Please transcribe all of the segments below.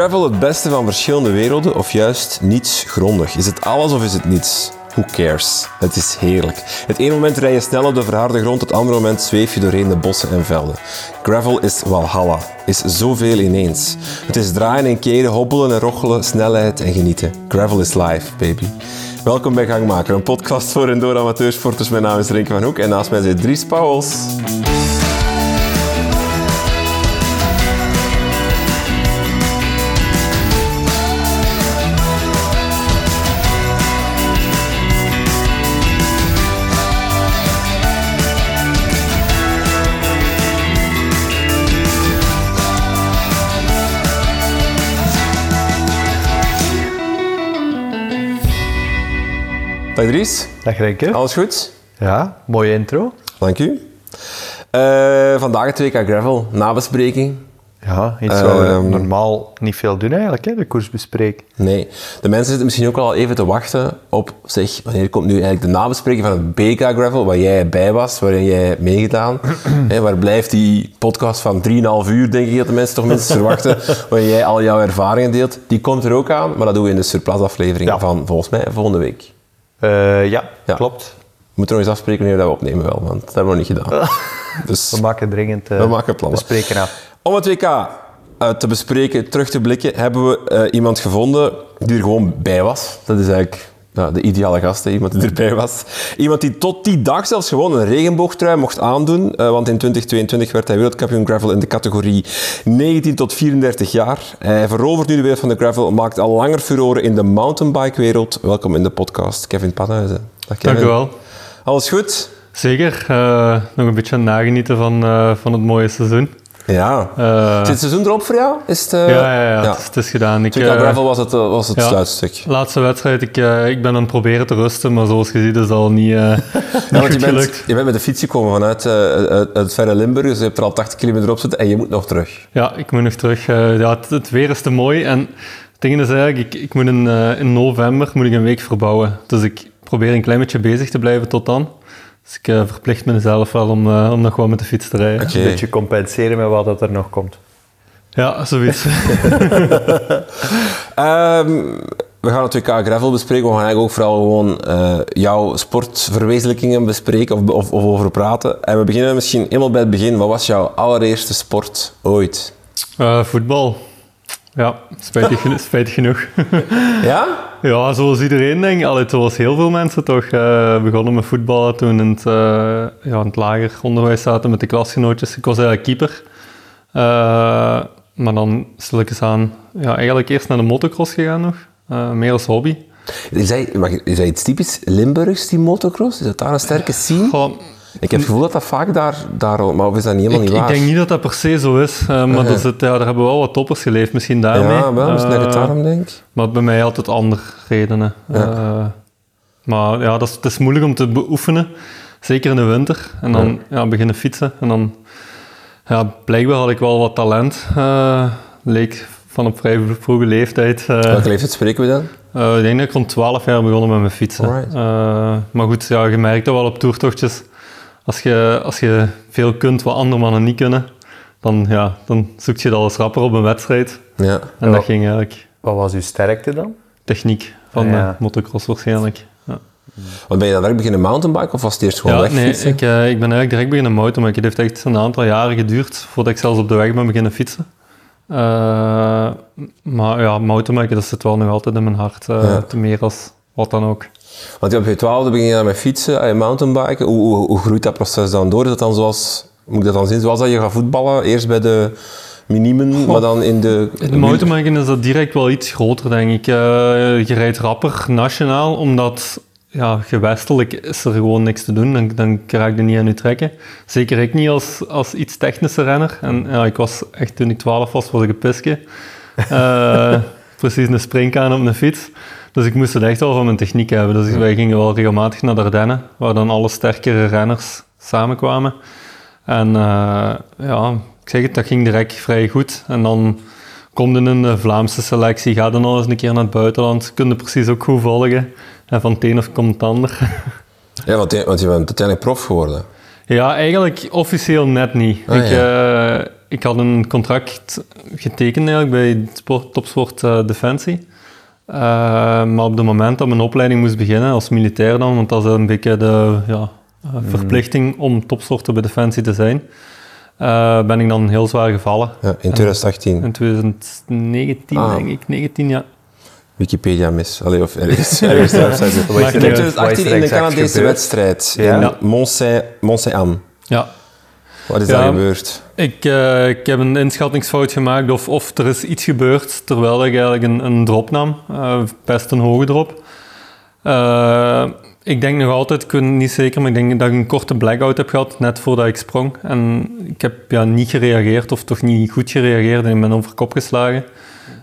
Gravel het beste van verschillende werelden of juist niets grondig? Is het alles of is het niets? Who cares? Het is heerlijk. Het ene moment rij je snel op de verharde grond, het andere moment zweef je doorheen de bossen en velden. Gravel is walhalla, is zoveel ineens. Het is draaien en keren, hobbelen en rochelen, snelheid en genieten. Gravel is life, baby. Welkom bij Gangmaker, een podcast voor en door amateursporters. Mijn naam is Renke van Hoek en naast mij zit Dries Pauwels. Dag Dries, Dag Renke. alles goed? Ja, mooie intro. Dank u. Eh, vandaag het WK Gravel, nabespreking. Ja, iets wat we Ehm. normaal niet veel doen eigenlijk, hè, de koers bespreken. Nee, de mensen zitten misschien ook al even te wachten op, zeg, wanneer komt nu eigenlijk de nabespreking van het BK Gravel, waar jij bij was, waarin jij hebt meegedaan. Waar blijft die podcast van 3,5 uur, denk ik dat de mensen toch minstens verwachten, waarin jij al jouw ervaringen deelt. Die komt er ook aan, maar dat doen we in de surplus aflevering Ja. van, volgens mij, volgende week. Eh, ja, Ja. klopt. We moeten nog eens afspreken wanneer dat we opnemen wel, want dat hebben we nog niet gedaan. Dus We maken dringend eh, We maken plannen. bespreken af. Om het WK eh, te bespreken, terug te blikken, hebben we iemand gevonden die er gewoon bij was. Dat is eigenlijk ja, de ideale gast, hè, iemand die erbij was. Iemand die tot die dag zelfs gewoon een regenboogtrui mocht aandoen, eh, want in 2022 werd hij wereldkampioen gravel in de categorie 19 tot 34 jaar. Hij verovert nu de wereld van de gravel, maakt al langer furoren in de mountainbike-wereld. Welkom in de podcast, Kevin Panhuizen. Dag Kevin. Dank u wel. Alles goed? Zeker. eh, nog een beetje nagenieten van, eh, van het mooie seizoen. Ja. Eh, Zit het seizoen erop voor jou? Is het, eh, ja, ja, ja, Het, is, het is gedaan. Ik, eh, gravel was het, eh, was het sluitstuk. laatste wedstrijd, ik, eh, ik ben aan het proberen te rusten, maar zoals je ziet is dat al niet, eh want je goed bent, gelukt. je bent met de fiets gekomen vanuit eh, uit, uit het verre Limburg, dus je hebt er al 80 kilometer op zitten en je moet nog terug. Ja, ik moet nog terug. eh, ja, het, het weer is te mooi en het ding is eigenlijk, ik, ik moet in, eh, in november moet ik een week verbouwen. Dus ik probeer een klein beetje bezig te blijven tot dan. Dus ik eh, verplicht mezelf wel om, eh, om nog gewoon met de fiets te rijden. Een beetje compenseren met wat dat er nog komt. Ja, zoiets. Ehm, we gaan het WK Gravel bespreken. We gaan eigenlijk ook vooral gewoon eh, jouw sportverwezenlijkingen bespreken of, of, of over praten. En we beginnen misschien helemaal bij het begin. Wat was jouw allereerste sport ooit? Eh, voetbal. Ja, spijtig, geno- spijtig genoeg. Ja? Ja, zoals iedereen denk ik. Zoals heel veel mensen toch eh, begonnen met voetballen toen in het, eh, ja, in het lager onderwijs zaten met de klasgenootjes. Ik was eigenlijk keeper. Eh, maar dan stilletjes aan, ja, eigenlijk eerst naar de motocross gegaan nog. Meer als hobby. Is dat, ik- is dat iets typisch Limburgs, die motocross? Is dat daar een sterke scene? Goh, Ik heb het gevoel dat dat vaak daar, daar maar of is dat niet helemaal ik, niet waar? ik denk niet dat dat per se zo is. eh, maar dat zit, ja, daar hebben we wel wat toppers geleefd, misschien daarmee. Ja, wel, misschien dat ik het Eh, daarom denk. Maar bij mij altijd andere redenen. Eh, maar ja, dat is, het is moeilijk om te beoefenen. Zeker in de winter. En dan ja. beginnen fietsen. En dan, ja, blijkbaar had ik wel wat talent. eh, leek van op vrij vroege leeftijd. eh, Welke leeftijd spreken we dan? eh, ik denk dat ik rond 12 jaar begonnen met mijn fietsen. Eh, maar goed, ja, je merkt dat wel op toertochtjes. Als je, als je veel kunt wat andere mannen niet kunnen, dan, ja, dan zoek je dat als rapper op een wedstrijd. Ja. En dat ging eigenlijk Wat was uw sterkte dan? techniek van Ah, ja. de motocross waarschijnlijk. Ja, Want ben je dan direct beginnen mountainbiken of was het eerst gewoon ja nee, ik, eh, ik ben eigenlijk direct beginnen mountainbiken. Het heeft echt een aantal jaren geduurd voordat ik zelfs op de weg ben beginnen fietsen. Eh, maar ja, mountainbiken, dat zit wel nog altijd in mijn hart. Ja. Te meer als wat dan ook. Want op je twaalfde begin je dan met fietsen en mountainbiken. Hoe, hoe, hoe groeit dat proces dan door? Is dat dan zoals, moet ik dat dan zien, zoals dat je gaat voetballen? Eerst bij de minimen, maar dan in de... In de mountainbiken is dat direct wel iets groter, denk ik. Eh, je rijdt rapper nationaal, omdat ja, gewestelijk is er gewoon niks te doen. Dan, dan raak je niet aan je trekken. Zeker ik niet als, als iets technische renner. En ja, ik was echt, toen ik 12 was, was ik een pisje. Eh, precies een springkaan op een fiets. Dus ik moest het echt wel van mijn techniek hebben. Dus wij gingen wel regelmatig naar de Ardennen, waar dan alle sterkere renners samenkwamen. En eh, ja, ik zeg het, dat ging direct vrij goed. En dan komt in een Vlaamse selectie, ga dan al eens een keer naar het buitenland, kun je precies ook goed volgen. En van het een of komt het ander. Ja, want je, bent uiteindelijk prof geworden. Ja, eigenlijk officieel net niet. Ah, ik, eh, ik had een contract getekend eigenlijk bij sport, Topsport eh, Defensie. Eh, maar op het moment dat mijn opleiding moest beginnen, als militair dan, want dat is een beetje de ja, eh, verplichting om topsporter bij Defensie te zijn, eh, ben ik dan heel zwaar gevallen. Ja, in 2018. In 2019, Ah. denk ik. 19, ja. Wikipedia mis. Allee, of ergens. ergens In niet uit. 2018 in de Canadese wedstrijd Ja. in ja. Wat is Ja. daar gebeurd? Ik, eh, ik heb een inschattingsfout gemaakt of, of er is iets gebeurd terwijl ik eigenlijk een, een drop nam. Eh, best een hoge drop. Eh, ik denk nog altijd, ik weet het niet zeker, maar ik denk dat ik een korte blackout heb gehad net voordat ik sprong. En ik heb ja, niet gereageerd of toch niet goed gereageerd en ik ben over kop geslagen.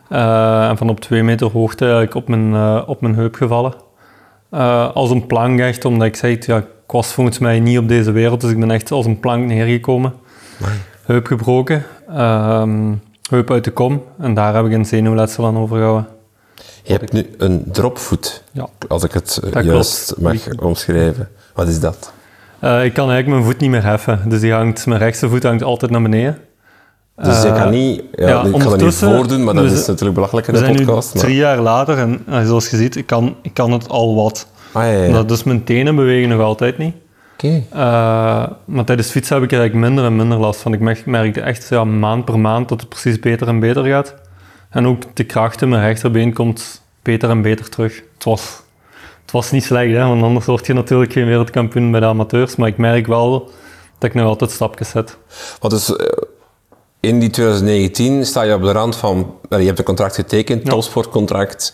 En van op twee meter hoogte eigenlijk op mijn, op mijn heup gevallen. Als een plank echt, omdat ik zei, ja, ik was volgens mij niet op deze wereld, dus ik ben echt als een plank neergekomen. Heup gebroken, ehm, heup uit de kom en daar heb ik een zenuwletsel aan overgehouden. Je hebt nu een dropvoet, Ja. als ik het eh, Dat juist klopt. mag omschrijven. Wat is dat? Eh, ik kan eigenlijk mijn voet niet meer heffen, dus die hangt, mijn rechtse voet hangt altijd naar beneden. Dus je Eh, kan niet, ja, ja, ik kan dat niet voordoen, maar dat is natuurlijk belachelijk in de podcast. nu maar- drie jaar later en zoals je ziet, ik kan, ik kan het al wat. Ah, ja, ja. Dat, dus mijn tenen bewegen nog altijd niet. Oké. Eh, maar tijdens fietsen heb ik er eigenlijk minder en minder last van. Ik merk- merkte echt ja, maand per maand dat het precies beter en beter gaat. En ook de kracht in mijn rechterbeen komt beter en beter terug. Het was, het was niet slecht, hè, want anders word je natuurlijk geen wereldkampioen bij de amateurs. Maar ik merk wel dat ik nog altijd stapjes zet. Wat is, eh, in die 2019 sta je op de rand van, je hebt een contract getekend, Ja. topsportcontract.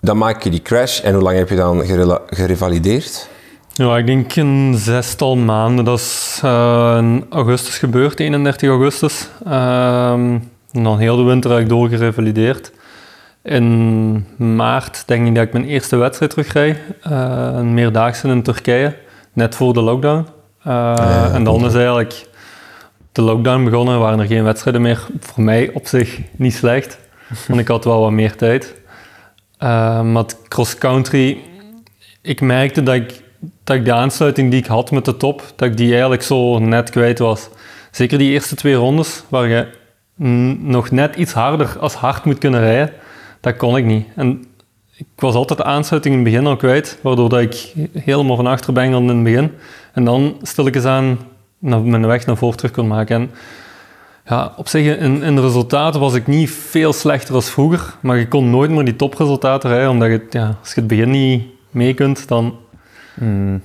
Dan maak je die crash en hoe lang heb je dan gerevalideerd? Ja, ik denk een zestal maanden. Dat is eh, in augustus gebeurd, 31 augustus. Ehm, en dan heel de winter heb ik doorgerevalideerd. In maart denk ik dat ik mijn eerste wedstrijd terugrijd. Eh, een meerdaagse in Turkije, net voor de lockdown. Eh, en dan is eigenlijk de lockdown begonnen, waren er geen wedstrijden meer. Voor mij op zich niet slecht, want ik had wel wat meer tijd. Eh, maar cross-country, ik merkte dat ik, dat ik de aansluiting die ik had met de top, dat ik die eigenlijk zo net kwijt was. Zeker die eerste twee rondes, waar je nog net iets harder als hard moet kunnen rijden, dat kon ik niet. En ik was altijd de aansluiting in het begin al kwijt, waardoor dat ik helemaal van achter ben in het begin. En dan stilletjes aan naar mijn weg naar voren terug kon maken. En ja, op zich, in, in de resultaten was ik niet veel slechter als vroeger, maar je kon nooit meer die topresultaten rijden, omdat je, ja, als je het begin niet mee kunt, dan...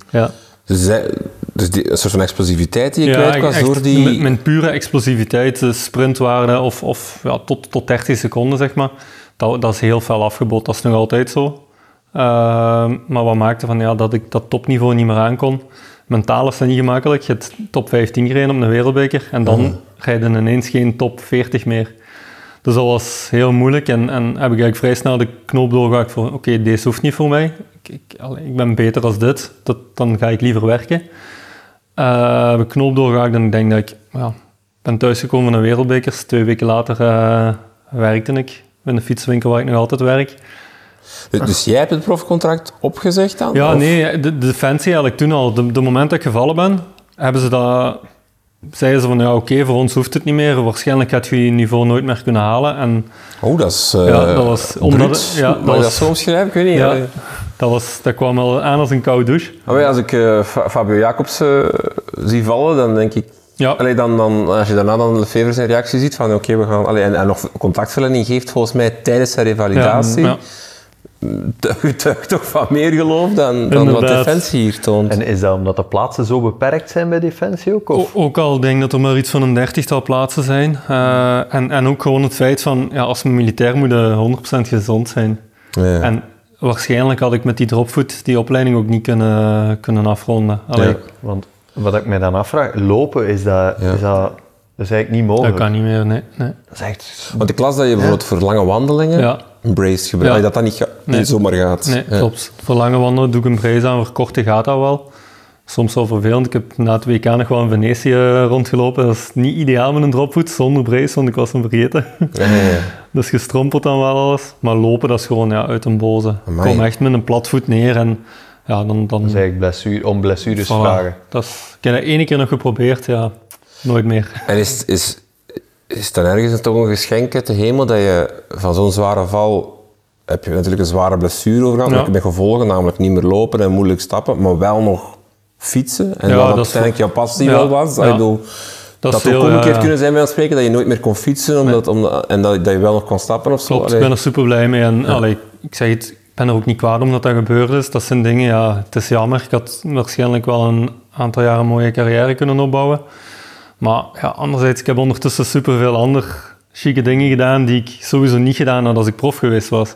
Ja, Dus, zij- dus die, een soort van explosiviteit die je ja kwijt was door die... Met, mijn pure explosiviteit, de sprintwaarde of, of ja, tot, tot 30 seconden, zeg maar, dat, dat is heel fel afgebod. Dat is nog altijd zo. Ehm, maar wat maakte van ja, dat ik dat topniveau niet meer aankon. Mentaal is dat niet gemakkelijk. Je hebt top 15 gereden op een wereldbeker en dan rijden ineens geen top 40 meer. Dus dat was heel moeilijk en, en heb ik eigenlijk vrij snel de knoop doorgehakt voor oké, deze hoeft niet voor mij. Ik, ik, ben beter als dit, dat, dan ga ik liever werken. Eh, heb ik knoop doorgehakt en ik denk dat ik ja, ben thuisgekomen van de wereldbekers. Twee weken later eh, werkte ik in de fietswinkel waar ik nog altijd werk. Dus, dus jij hebt het profcontract opgezegd dan? Ja, Of- nee, de, de Defensie eigenlijk toen al. De, de moment dat ik gevallen ben, hebben ze dat... Zeiden ze van, ja oké, voor ons hoeft het niet meer. Waarschijnlijk gaat je je niveau nooit meer kunnen halen. En Oh, dat is... eh Ja, dat was- omdat ja, dat Mag je dat was- zo omschrijven? Ik weet niet. ja, Allee. dat, was, dat kwam wel aan als een koude douche. Maar ja, als ik eh, Fa- Fabio Jacobs eh, zie vallen, dan denk ik... Ja, Allee, dan, dan, als je daarna dan Lefevre zijn reactie ziet van oké, we gaan... Allee, en, en nog contactverlening geeft volgens mij tijdens zijn revalidatie... ja. Getuigt toch van meer geloof dan, dan wat. Defensie hier toont. En is dat omdat de plaatsen zo beperkt zijn bij Defensie ook? Of? O- ook al denk ik dat er maar iets van een dertigtal plaatsen zijn. Eh, en, en ook gewoon het feit van, ja, als een militair moet je 100% gezond zijn. Ja. En waarschijnlijk had ik met die dropfoot die opleiding ook niet kunnen, kunnen afronden. Allee, Ja. Want wat ik mij dan afvraag, lopen, is dat, Ja. is dat, dat is eigenlijk niet Dat mogelijk. kan niet meer, nee. nee. Dat is echt... Want ik las dat je bijvoorbeeld voor lange wandelingen brace gebruikt. Ja. Dat dat niet, ga- Nee. niet zomaar gaat. Nee, Ja. klopt. Voor lange wandelen doe ik een brace aan, voor korte gaat dat wel. Soms wel vervelend. Ik heb na het WK nog wel in Venetië rondgelopen. Dat is niet ideaal met een dropvoet, zonder brace, want ik was hem vergeten. Ja, dus gestrompeld dan wel alles. Maar lopen, dat is gewoon ja, uit een boze. Ik kom echt met een platvoet neer en ja, dan... dan Dat is eigenlijk blessure, om blessures voilà. vragen. Dat is, ik heb dat één keer nog geprobeerd, ja, nooit meer. En is, is, is het dan ergens toch een geschenk uit de hemel dat je van zo'n zware val heb je natuurlijk een zware blessure over gehad, Ja. met gevolgen, namelijk niet meer lopen en moeilijk stappen, maar wel nog fietsen. En Ja, dat is uiteindelijk jouw passie wel was. Ik bedoel, Dat dat heel, ook omgekeerd ja. kunnen zijn bij ons spreken, dat je nooit meer kon fietsen omdat, omdat, en dat, dat je wel nog kon stappen of zo. Klopt, ik Allee. ben er super blij mee. En allee, ik zeg het, ik ben er ook niet kwaad omdat dat gebeurd is. Dat zijn dingen, ja, het is jammer. Ik had waarschijnlijk wel een aantal jaren een mooie carrière kunnen opbouwen. Maar ja, anderzijds, ik heb ondertussen superveel andere chique dingen gedaan die ik sowieso niet gedaan had als ik prof geweest was.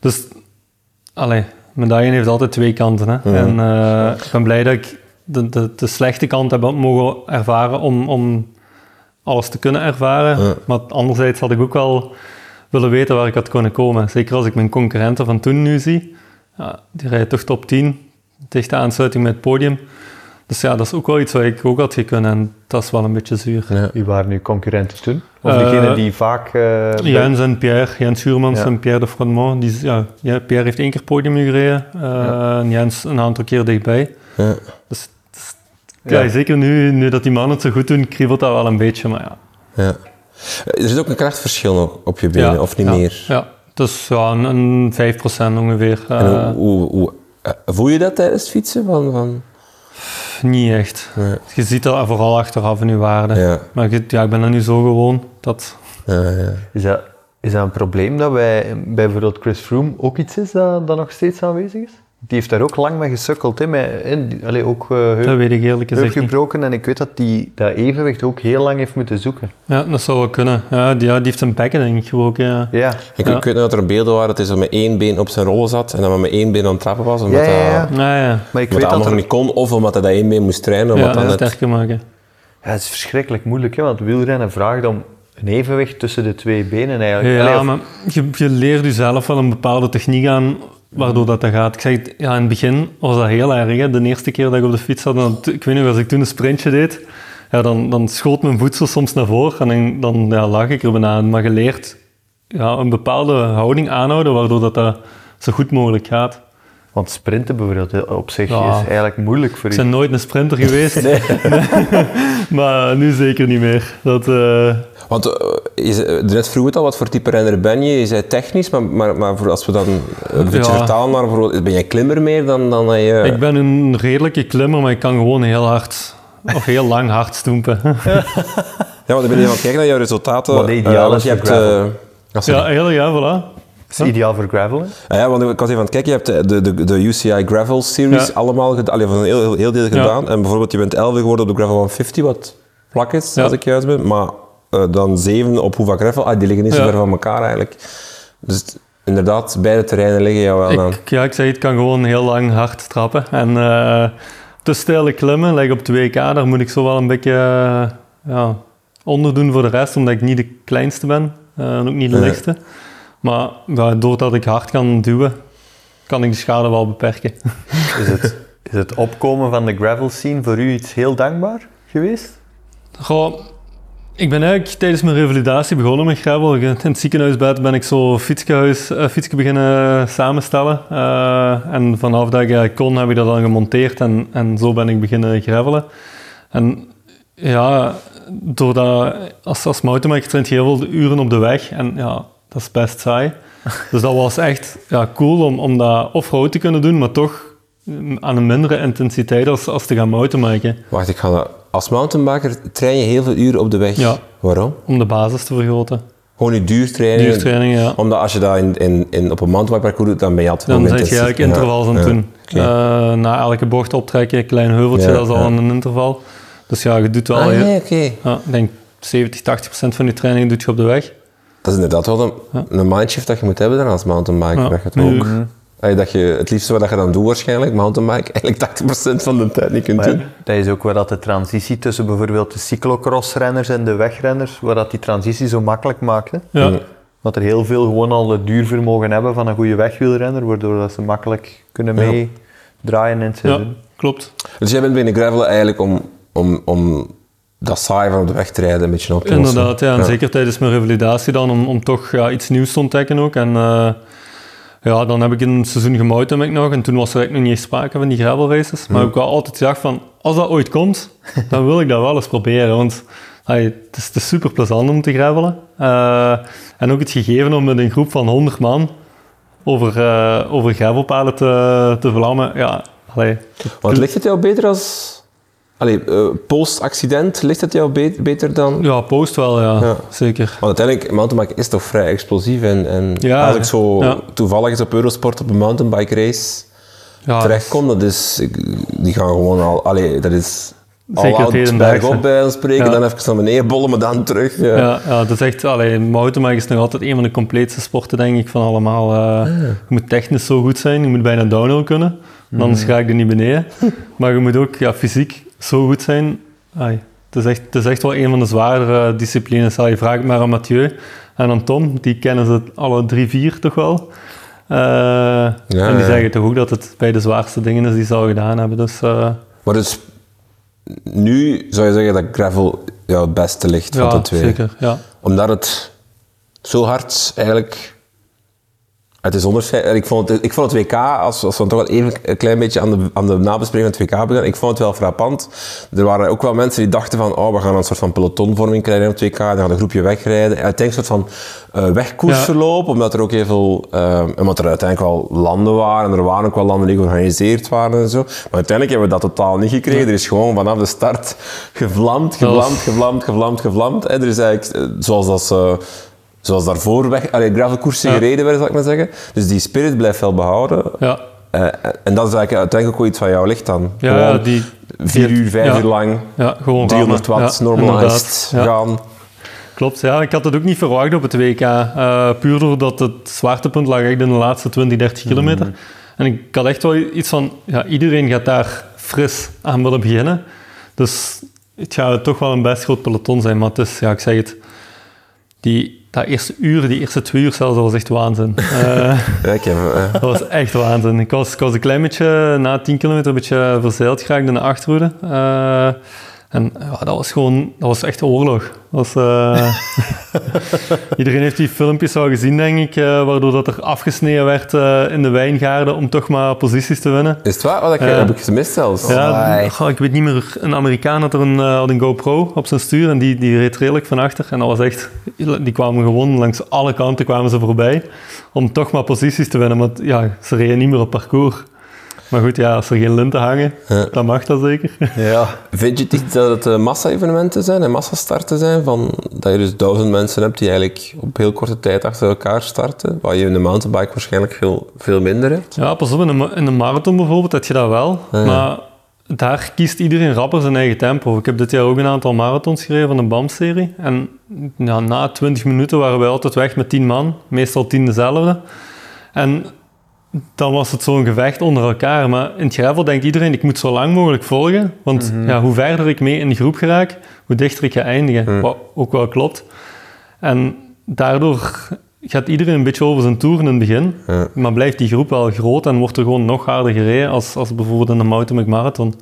Dus, allee, medaille heeft altijd twee kanten. Hè? En eh, ik ben blij dat ik de, de, de slechte kant heb mogen ervaren om, om alles te kunnen ervaren. Ja. Maar anderzijds had ik ook wel willen weten waar ik had kunnen komen. Zeker als ik mijn concurrenten van toen nu zie. Ja, die rijden toch top 10, dichte aansluiting met het podium. Dus ja, dat is ook wel iets wat ik ook had gekund en dat is wel een beetje zuur. Ja. Wie waren uw concurrenten toen? Of Eh, degene die vaak... eh, bij- Jens en Pierre, Jens Schuurmans Ja. en Pierre de Froidmont. Die, ja, ja, Pierre heeft één keer podium gereden eh, en Jens een aantal keer dichtbij. Ja. Dus, dus- ja. Ja. zeker nu, nu dat die mannen het zo goed doen, kriebelt dat wel een beetje. Maar ja, Ja. Er zit ook een krachtverschil nog op je benen, ja, of niet ja, meer? Ja, dus ja, een, een 5% ongeveer. En eh, hoe, hoe, hoe- eh, voel je dat tijdens het fietsen? Van, van, Niet echt. Ja. Je ziet dat vooral achteraf in je waarde. ja, Maar je- ja, ik ben er nu zo gewoon dat... ja, ja. Is dat, is dat een probleem dat bij, bij bijvoorbeeld Chris Froome ook iets is dat, dat nog steeds aanwezig is? Die heeft daar ook lang mee gesukkeld, hè? Met, allee, ook uh, Dat weet ik eerlijk heup gezegd niet. gebroken en ik weet dat die dat evenwicht ook heel lang heeft moeten zoeken. Ja, dat zou wel kunnen. Ja, die, ja, die heeft een bekken denk ik gebroken. Ja. Ja, Ik, Ja. ik weet nog dat er beelden waren dat hij zo met één been op zijn rollen zat en dat hij met één been aan het trappen was. Omdat Ja, ja, ja. dat, Ja, ja. maar ik omdat weet dat dat nog er, niet kon, of omdat hij dat één been moest trainen. Omdat Ja, dan ja, net, sterker maken. ja, het is verschrikkelijk moeilijk, hè, want wielrennen vraagt om een evenwicht tussen de twee benen eigenlijk. Allee, Ja, of- maar je, je leert jezelf wel een bepaalde techniek aan waardoor dat, dat gaat. Ik zeg, het, ja, in het begin was dat heel erg. Hè. De eerste keer dat ik op de fiets zat, dan, ik weet niet, als ik toen een sprintje deed, ja, dan, dan schoot mijn voedsel soms naar voren en dan, dan ja, lag ik er bijna aan. Maar je leert ja, een bepaalde houding aanhouden waardoor dat, dat zo goed mogelijk gaat. Want sprinten bijvoorbeeld op zich Ja. is eigenlijk moeilijk voor Ik u. ben nooit een sprinter geweest, maar nu zeker niet meer. Dat, eh, Want eh, je zei- net vroeg het al, wat voor type renner ben je? Je zei technisch, maar, maar, maar voor als we dan een beetje Ja. vertalen naar bijvoorbeeld, ben jij klimmer meer dan, dan dat je... Ik ben een redelijke klimmer, maar ik kan gewoon heel hard, of heel lang hard stoempen. Ja, want ik ben het kijken naar jouw resultaten. Wat ideaal Eh, is je voor hebt... gravel. eh, ah, ja, eigenlijk, ja, voilà. Het is ideaal voor gravelen. Ah ja, want ik was even aan het kijken, je hebt de, de, de UCI Gravel Series Ja. allemaal gedaan, allee, van een heel, heel, heel deel Ja. gedaan. En bijvoorbeeld, je bent 11 geworden op de Gravel 150, wat vlak is, Ja. als ik juist ben. Maar eh, dan 7 op Hoeva Gravel, ah, die liggen niet zo ver van elkaar eigenlijk. Dus inderdaad, beide terreinen liggen jou wel aan. Ik, ja, ik zeg, het kan gewoon heel lang hard trappen. En eh te steile klimmen, like op 2K, daar moet ik zo wel een beetje eh, ja, onderdoen voor de rest, omdat ik niet de kleinste ben en ook niet de Nee. lichtste. Maar ja, doordat ik hard kan duwen, kan ik de schade wel beperken. Is het, is het opkomen van de gravel scene voor u iets heel dankbaar geweest? Goh, ik ben eigenlijk tijdens mijn revalidatie begonnen met gravel. In het ziekenhuisbed ben ik zo fietsgehuis, eh, fietsje beginnen samenstellen. Eh, en vanaf dat ik kon, heb ik dat dan gemonteerd en, en zo ben ik beginnen gravelen. En ja, doordat als, als mountainbiker traint je heel veel uren op de weg en ja, dat is best saai. Dus dat was echt ja, cool om, om dat off-road te kunnen doen, maar toch aan een mindere intensiteit als, als te gaan mountainbiken. Wacht, ik ga dat... Als mountainbiker train je heel veel uren op de weg. Ja. Waarom? Om de basis te vergroten. Gewoon je duurtraining. Duurtraining, ja. Omdat als je dat in, in, in, op een mountainbikeparcours doet, dan ben je altijd Dan zet je eigenlijk intervals aan het ja. doen. Eh, na elke bocht optrekken, een klein heuveltje, dat is al een interval. Dus ja, je doet wel... Ah, heel- ja, oké. ik denk 70, 80 procent van je training doet je op de weg. Dat is inderdaad wel een, een mindshift dat je moet hebben dan als mountainbiker. Dat je het ook... Allee, dat je het liefste wat je dan doet waarschijnlijk, mountainbike, eigenlijk 80% van de tijd niet kunt doen. Dat is ook waar dat de transitie tussen bijvoorbeeld de cyclocross-renners en de wegrenners, waar dat die transitie zo makkelijk maakt. Hè? Ja, Dat er heel veel gewoon al het duurvermogen hebben van een goede wegwielrenner, waardoor dat ze makkelijk kunnen Ja. meedraaien in het ja, seizoen. klopt. Dus jij bent binnen gravelen eigenlijk om, om, om dat saai van op de weg te rijden een beetje op te lossen. Inderdaad, ja. En zeker tijdens mijn revalidatie dan, om, om toch ja, iets nieuws te ontdekken ook. En eh, ja, dan heb ik een seizoen gemountainbiked nog. En toen was er eigenlijk nog niet eens sprake van die gravel races. Maar ik heb wel altijd gedacht van, als dat ooit komt, dan wil ik dat wel eens proberen. Want het, is, het is super plezant om te gravelen. Eh, en ook het gegeven om met een groep van 100 man over, uh, over gravelpaden te, te vlammen. Ja, allee. Want ligt het jou beter als... Allee, uh, post-accident, ligt het jou be beter dan... Ja, post wel, ja. Ja. Zeker. Want uiteindelijk, mountainbike is toch vrij explosief. En, en Ja, als ik zo ja. toevallig eens op Eurosport op een mountainbike race Ja, terechtkom, dat is... ik- Die gaan gewoon al... Allee, dat is... Al Zeker het oud hedendaagse. bergop bij ons spreken, dan even naar beneden bollen, maar dan terug. Ja. Ja, dat is echt, allee, mountainbike is nog altijd een van de compleetste sporten, denk ik, van allemaal. Eh, Je moet technisch zo goed zijn, je moet bijna downhill kunnen, anders ga ik er niet beneden. maar je moet ook ja, fysiek zo goed zijn. Ai, het, is echt, het is echt wel een van de zwaardere disciplines. Al, je vraagt maar aan Mathieu en aan Tom, die kennen ze alle drie, vier toch wel. Eh, en die zeggen toch ook dat het bij de zwaarste dingen is die ze al gedaan hebben. Dus eh, Maar dus... Nu zou je zeggen dat gravel jou het beste ligt van ja, de twee. zeker. Ja. Omdat het zo hard eigenlijk... Het is onderscheid. Ik vond het, ik vond het WK, als, als we dan toch wel even een klein beetje aan de, aan de nabespreking van het WK beginnen, ik vond het wel frappant. Er waren ook wel mensen die dachten van, oh, we gaan een soort van pelotonvorming krijgen op het WK, dan gaat een groepje wegrijden. En uiteindelijk een soort van wegkoersverloop, omdat er ook heel veel, eh, omdat er uiteindelijk wel landen waren, en er waren ook wel landen die georganiseerd waren en zo. Maar uiteindelijk hebben we dat totaal niet gekregen. Er is gewoon vanaf de start gevlamd, gevlamd, gevlamd, gevlamd, gevlamd. En er is eigenlijk, eh, zoals dat ze... Zoals daarvoor weg, allee, gravelkoersen Ja. gereden werden, zal ik maar zeggen. Dus die spirit blijft wel behouden. Ja, Eh, en dat is eigenlijk uiteindelijk ook wel iets van jou ligt dan. ja, Gewoon ja, die, vier die- uur, vijf ja. uur lang, ja, gewoon 300 rammen. watt, normalized gaan. Klopt, ja. Ik had het ook niet verwacht op het WK. eh, puur doordat het zwaartepunt lag echt in de laatste 20, 30 kilometer. Mhm. En ik had echt wel iets van, ja, iedereen gaat daar fris aan willen beginnen. Dus het gaat toch wel een best groot peloton zijn. Maar het is, ja, ik zeg het, die, dat eerste uur, die eerste twee uur zelfs, dat was echt waanzin. Eh, eh, dat was echt waanzin. Ik was, ik was een klein beetje, na 10 kilometer, een beetje verzeild geraakt in de achterhoede. Eh, en ja, dat was gewoon, dat was echt oorlog. Dat was, eh, Iedereen heeft die filmpjes al gezien, denk ik, eh, waardoor dat er afgesneden werd eh, in de wijngaarden om toch maar posities te winnen. is het waar? Oh, dat heb ik gemist zelfs. Ja, ik weet niet meer. Een Amerikaan had er een, had een GoPro op zijn stuur en die, die reed redelijk van achter. En dat was echt... Die kwamen gewoon langs alle kanten kwamen ze voorbij om toch maar posities te winnen. Want ja, ze reden niet meer op parcours. Maar goed, ja, als er geen linten hangen, Ja. dan mag dat zeker. Ja. Vind je het niet dat het eh, massa-evenementen zijn en massastarten zijn? Van, dat je dus duizend mensen hebt die eigenlijk op heel korte tijd achter elkaar starten, waar je in de mountainbike waarschijnlijk veel, veel minder hebt. Ja, pas op, in een marathon bijvoorbeeld heb je dat wel. ja. Maar daar kiest iedereen rapper zijn eigen tempo. Ik heb dit jaar ook een aantal marathons gereden van de BAM-serie. En ja, na 20 minuten waren wij altijd weg met 10 man. Meestal 10 dezelfde. En dan was het zo'n gevecht onder elkaar. Maar in het gravel denkt iedereen, ik moet zo lang mogelijk volgen. Want ja, hoe verder ik mee in de groep geraak, hoe dichter ik ga eindigen. Wat ook wel klopt. En daardoor gaat iedereen een beetje over zijn toer in het begin. Maar blijft die groep wel groot en wordt er gewoon nog harder gereden als, als bijvoorbeeld in de Mountain Marathon.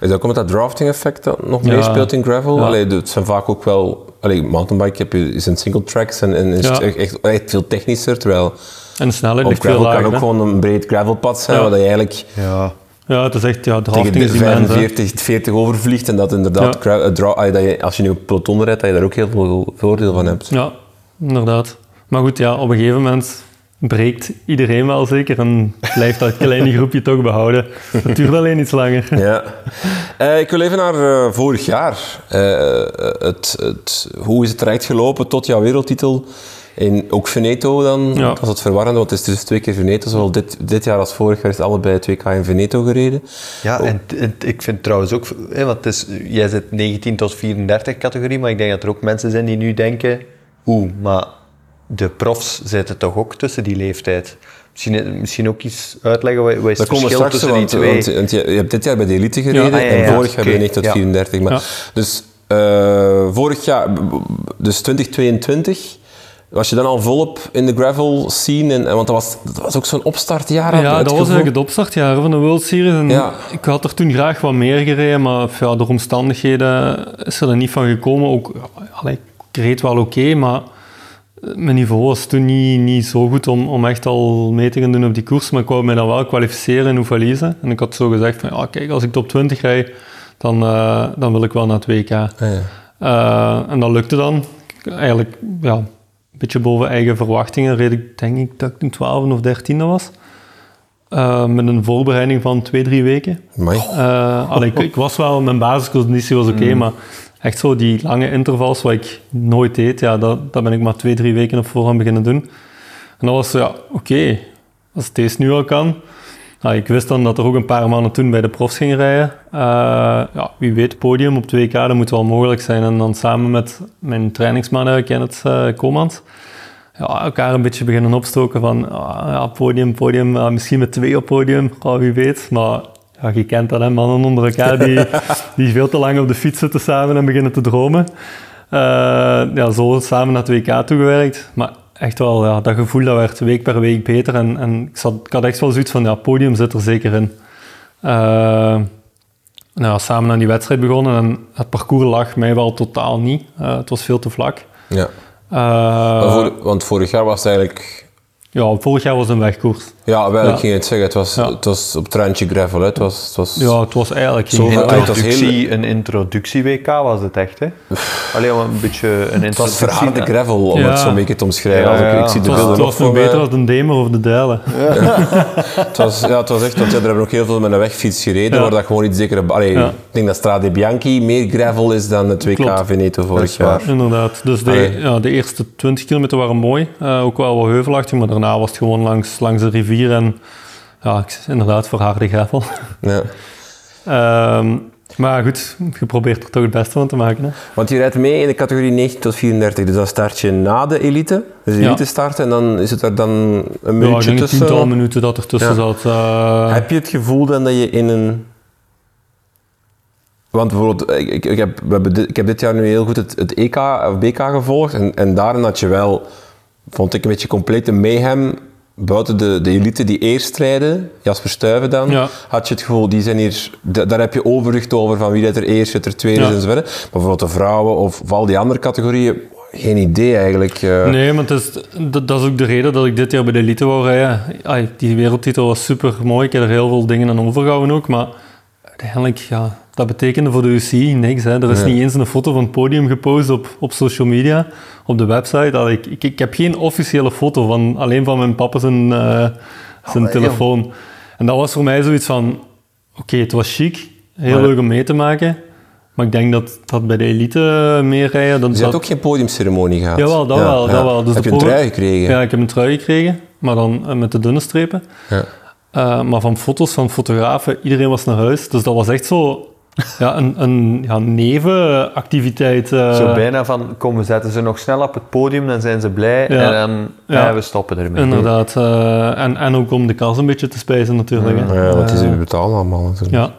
Is dat ook omdat dat drafting-effect dat nog Ja. meespeelt in gravel? Ja. Allee, het zijn vaak ook wel... Allee, mountainbike heb je, is een single tracks en, en is Ja. echt, echt veel technischer, terwijl En de snelheid op ligt veel gravel kan ook gewoon een breed gravelpad zijn, Ja. waar je eigenlijk Ja. Ja, het is echt, ja, tegen de is hè. 45, 40 overvliegt en dat inderdaad, Ja. eh, dra- allee, dat je, als je nu op peloton rijdt, dat je daar ook heel veel voordeel van hebt. Ja, inderdaad. Maar goed, ja, op een gegeven moment breekt iedereen wel zeker en blijft dat kleine groepje toch behouden. Het duurt alleen iets langer. Ja. Eh, ik wil even naar eh, vorig jaar. Eh, het, het, hoe is het traject gelopen tot jouw wereldtitel? In, ook Veneto dan? Ja. Dat was het verwarrende, want het is dus twee keer Veneto. Zowel dit, dit jaar als vorig jaar is het allebei 2K in Veneto gereden. Ja, en, en ik vind trouwens ook, hè, want het is, jij zit 19 tot 34 categorie, maar ik denk dat er ook mensen zijn die nu denken, oeh, maar de profs zitten toch ook tussen die leeftijd. Misschien, misschien ook iets uitleggen, wat, wat is Dat het verschil straks, tussen want, die twee? want je, je hebt dit jaar bij de elite gereden ah, ja, ja, en vorig jaar oké, bij de 9 tot ja. 34. Maar, Ja. Dus eh, vorig jaar, dus 2022, was je dan al volop in de gravel scene? En, want dat was, dat was ook zo'n opstartjaar. Ja, dat was eigenlijk het opstartjaar van de World Series. En Ja. Ik had er toen graag wat meer gereden, maar ja, door omstandigheden is er niet van gekomen. Ook, allee, ik reed wel oké, maar mijn niveau was toen niet, niet zo goed om, om echt al mee te gaan doen op die koers. Maar ik wou mij dan wel kwalificeren in Oefalize. En ik had zo gezegd van, ja, kijk, als ik top 20 rijd, dan, eh, dan wil ik wel naar het WK. Ah, ja. Eh, en dat lukte dan. Eigenlijk, ja, beetje boven eigen verwachtingen reed ik, denk ik, dat ik toen 12 of 13 was. Eh, met een voorbereiding van twee, drie weken. Allee, ik, ik was wel, mijn basisconditie was oké, maar echt zo die lange intervals wat ik nooit deed, ja, dat, dat ben ik maar twee, drie weken op voorhand beginnen doen. En dat was ja, oké, als het deze nu al kan. Nou, ik wist dan dat er ook een paar maanden toen bij de profs gingen rijden. Eh, ja, wie weet, podium op 2K, dat moet wel mogelijk zijn. En dan samen met mijn trainingsman, Kenneth uh, Komans, ja, elkaar een beetje beginnen opstoken van ah, ja, podium, podium, misschien met twee op podium, oh, wie weet. Maar ja, je kent dat, hè, mannen onder elkaar die, die veel te lang op de fiets zitten samen en beginnen te dromen. Uh, ja, zo samen naar 2K toegewerkt. Maar echt wel, ja, dat gevoel dat werd week per week beter. En, en ik, zat, ik had echt wel zoiets van, ja, podium zit er zeker in. Uh, nou, samen aan die wedstrijd begonnen en het parcours lag mij wel totaal niet. Uh, het was veel te vlak. Ja. Uh, voor, want vorig jaar was het eigenlijk ja, vorig jaar was het een wegkoers. Ja, wel, ik ging het zeggen. Het was, het was op trendje gravel. Het was, het was... Ja, het was eigenlijk... Zo, een introductie, heel... een introductie-WK was het echt, hè? Alleen maar een beetje een introductie. Het was verharde gravel, om het zo een beetje te omschrijven. Ja, ja. Ik, zie de het was, het was nog beter dan de Demer of de Dijlen. het, was, ja, het was echt... Want er hebben ook heel veel met een wegfiets gereden, waar dat gewoon iets zekere... Allee, Ik denk dat Strade Bianchi meer gravel is dan het WK Veneto vorig jaar. Inderdaad. Dus de, ja, de eerste 20 kilometer waren mooi. Uh, ook wel wat heuvelachtig, maar daarna was het gewoon langs, langs de rivier en ja, inderdaad voor harde gravel. Ja. um, maar goed, je probeert er toch het beste van te maken. Hè? Want je rijdt mee in de categorie 19 tot 34, dus dan start je na de elite. Dus de elite starten en dan is het er dan een minuutje ja, tussen. een tiental minuten dat er tussen zat. Uh... Heb je het gevoel dan dat je in een... Want bijvoorbeeld, ik, ik, heb, we hebben dit, ik heb dit jaar nu heel goed het, het EK of BK gevolgd en, en daarin had je wel vond ik een beetje complete mayhem. Buiten de, de elite die eerst rijden, Jasper Stuyven dan, had je het gevoel, die zijn hier, daar heb je overzicht over van wie dat er eerst zit, er tweede ja. enzovoort. Maar bijvoorbeeld de vrouwen of, of al die andere categorieën, geen idee eigenlijk. Uh. Nee, maar is, dat, dat, is ook de reden dat ik dit jaar bij de elite wou rijden. Ay, die wereldtitel was super mooi, ik heb er heel veel dingen aan overgehouden ook, maar uiteindelijk, ja, dat betekende voor de UCI niks. Hè. Er is niet eens een foto van het podium gepost op, op social media, op de website. ik, ik, ik, heb geen officiële foto, van, alleen van mijn papa zijn, uh, zijn telefoon. En dat was voor mij zoiets van, oké, het was chic, heel leuk om mee te maken. Maar ik denk dat dat bij de elite meer rijden... Dus je hebt ook geen podiumceremonie gehad? Jawel, dat wel. Dat wel. Dus heb je een trui gekregen? Ja, ik heb een trui gekregen, maar dan uh, met de dunne strepen. Ja. Uh, maar van foto's van fotografen, iedereen was naar huis. Dus dat was echt zo ja, een, een ja, nevenactiviteit. Uh... Zo bijna van, kom, we zetten ze nog snel op het podium, dan zijn ze blij en dan ja. we stoppen ermee. Inderdaad. Uh, en, en ook om de kans een beetje te spijzen natuurlijk. Ja, ja want die zijn betalen allemaal natuurlijk. Ja.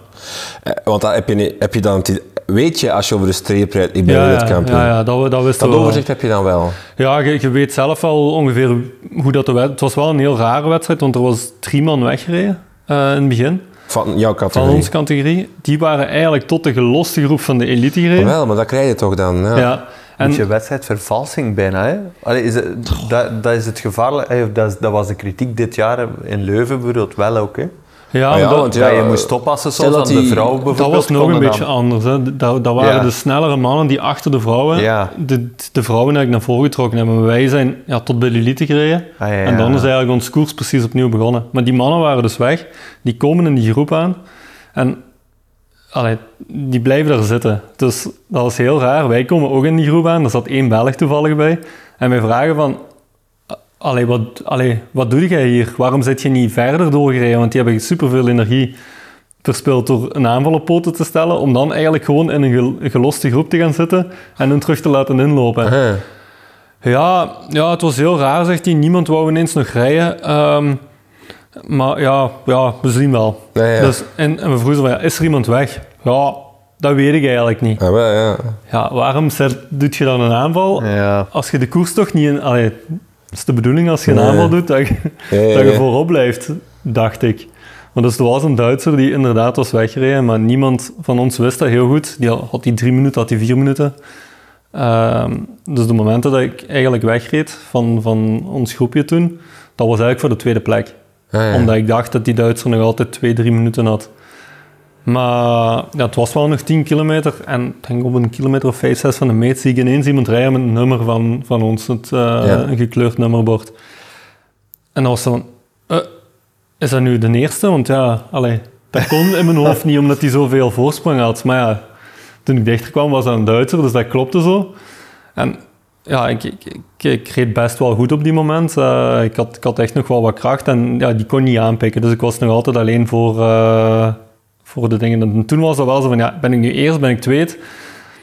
Want dan heb je, heb je dan weet je als je over de streep rijdt, ik ben ja, wereldkampioen. Ja, ja, dat, dat, wist dat overzicht heb je dan wel? Ja, je, je, weet zelf wel ongeveer hoe dat de wedstrijd... Het was wel een heel rare wedstrijd, want er was drie man weggereden uh, in het begin. Van jouw categorie? Van onze categorie. Die waren eigenlijk tot de geloste groep van de elite gereden. Wel, maar dat krijg je toch dan? Ja. ja. En, je wedstrijdvervalsing bijna. Hè? Allee, is het, dat, dat is het gevaarlijk. Dat, dat was de kritiek dit jaar in Leuven bijvoorbeeld wel ook. Hè? Ja, ja, want ja, je moest oppassen soms aan de vrouw bijvoorbeeld. Dat was nog een beetje anders. Hè. Dat, dat waren de snellere mannen die achter de vrouwen de, de vrouwen eigenlijk naar voren getrokken hebben. Maar wij zijn ja, tot bij de elite gereden. Ah, en dan is eigenlijk ons koers precies opnieuw begonnen. Maar die mannen waren dus weg. Die komen in die groep aan. En allee, die blijven daar zitten. Dus dat was heel raar. Wij komen ook in die groep aan. Er zat één Belg toevallig bij. En wij vragen van... Allee, wat, allee, wat doe jij hier? Waarom zit je niet verder doorgereden? Want die hebben superveel energie verspild door een aanval op poten te stellen, om dan eigenlijk gewoon in een geloste groep te gaan zitten en hen terug te laten inlopen. Ja, ja, het was heel raar, zegt hij. Niemand wou ineens nog rijden. Um, maar ja, ja, we zien wel. Dus, en, en we vroegen van, ja, is er iemand weg? Ja, dat weet ik eigenlijk niet. Ja, wel, ja. ja waarom zet, doet je dan een aanval als je de koers toch niet... In, allee, dat is de bedoeling als je een aanval doet, dat je, dat je voorop blijft, dacht ik. Want dus er was een Duitser die inderdaad was weggereden, maar niemand van ons wist dat heel goed. Die had die drie minuten, had die vier minuten. Uh, dus de momenten dat ik eigenlijk wegreed van, van ons groepje toen, dat was eigenlijk voor de tweede plek. Omdat ik dacht dat die Duitser nog altijd twee, drie minuten had. Maar ja, het was wel nog 10 kilometer. En denk op een kilometer of 5, 6 van de meet zie ik ineens iemand rijden met een nummer van, van ons. Het, eh, Ja. Een gekleurd nummerbord. En dan was van... eh, is dat nu de eerste? Want ja, allee, dat kon in mijn hoofd niet, omdat hij zoveel voorsprong had. Maar ja, toen ik dichter kwam was dat een Duitser, dus dat klopte zo. En ja, ik, ik, ik, ik reed best wel goed op die moment. Eh, ik, had, ik had echt nog wel wat kracht en ja, die kon niet aanpikken. Dus ik was nog altijd alleen voor, voor de dingen. En toen was dat wel zo van, ja, ben ik nu eerst, ben ik tweede?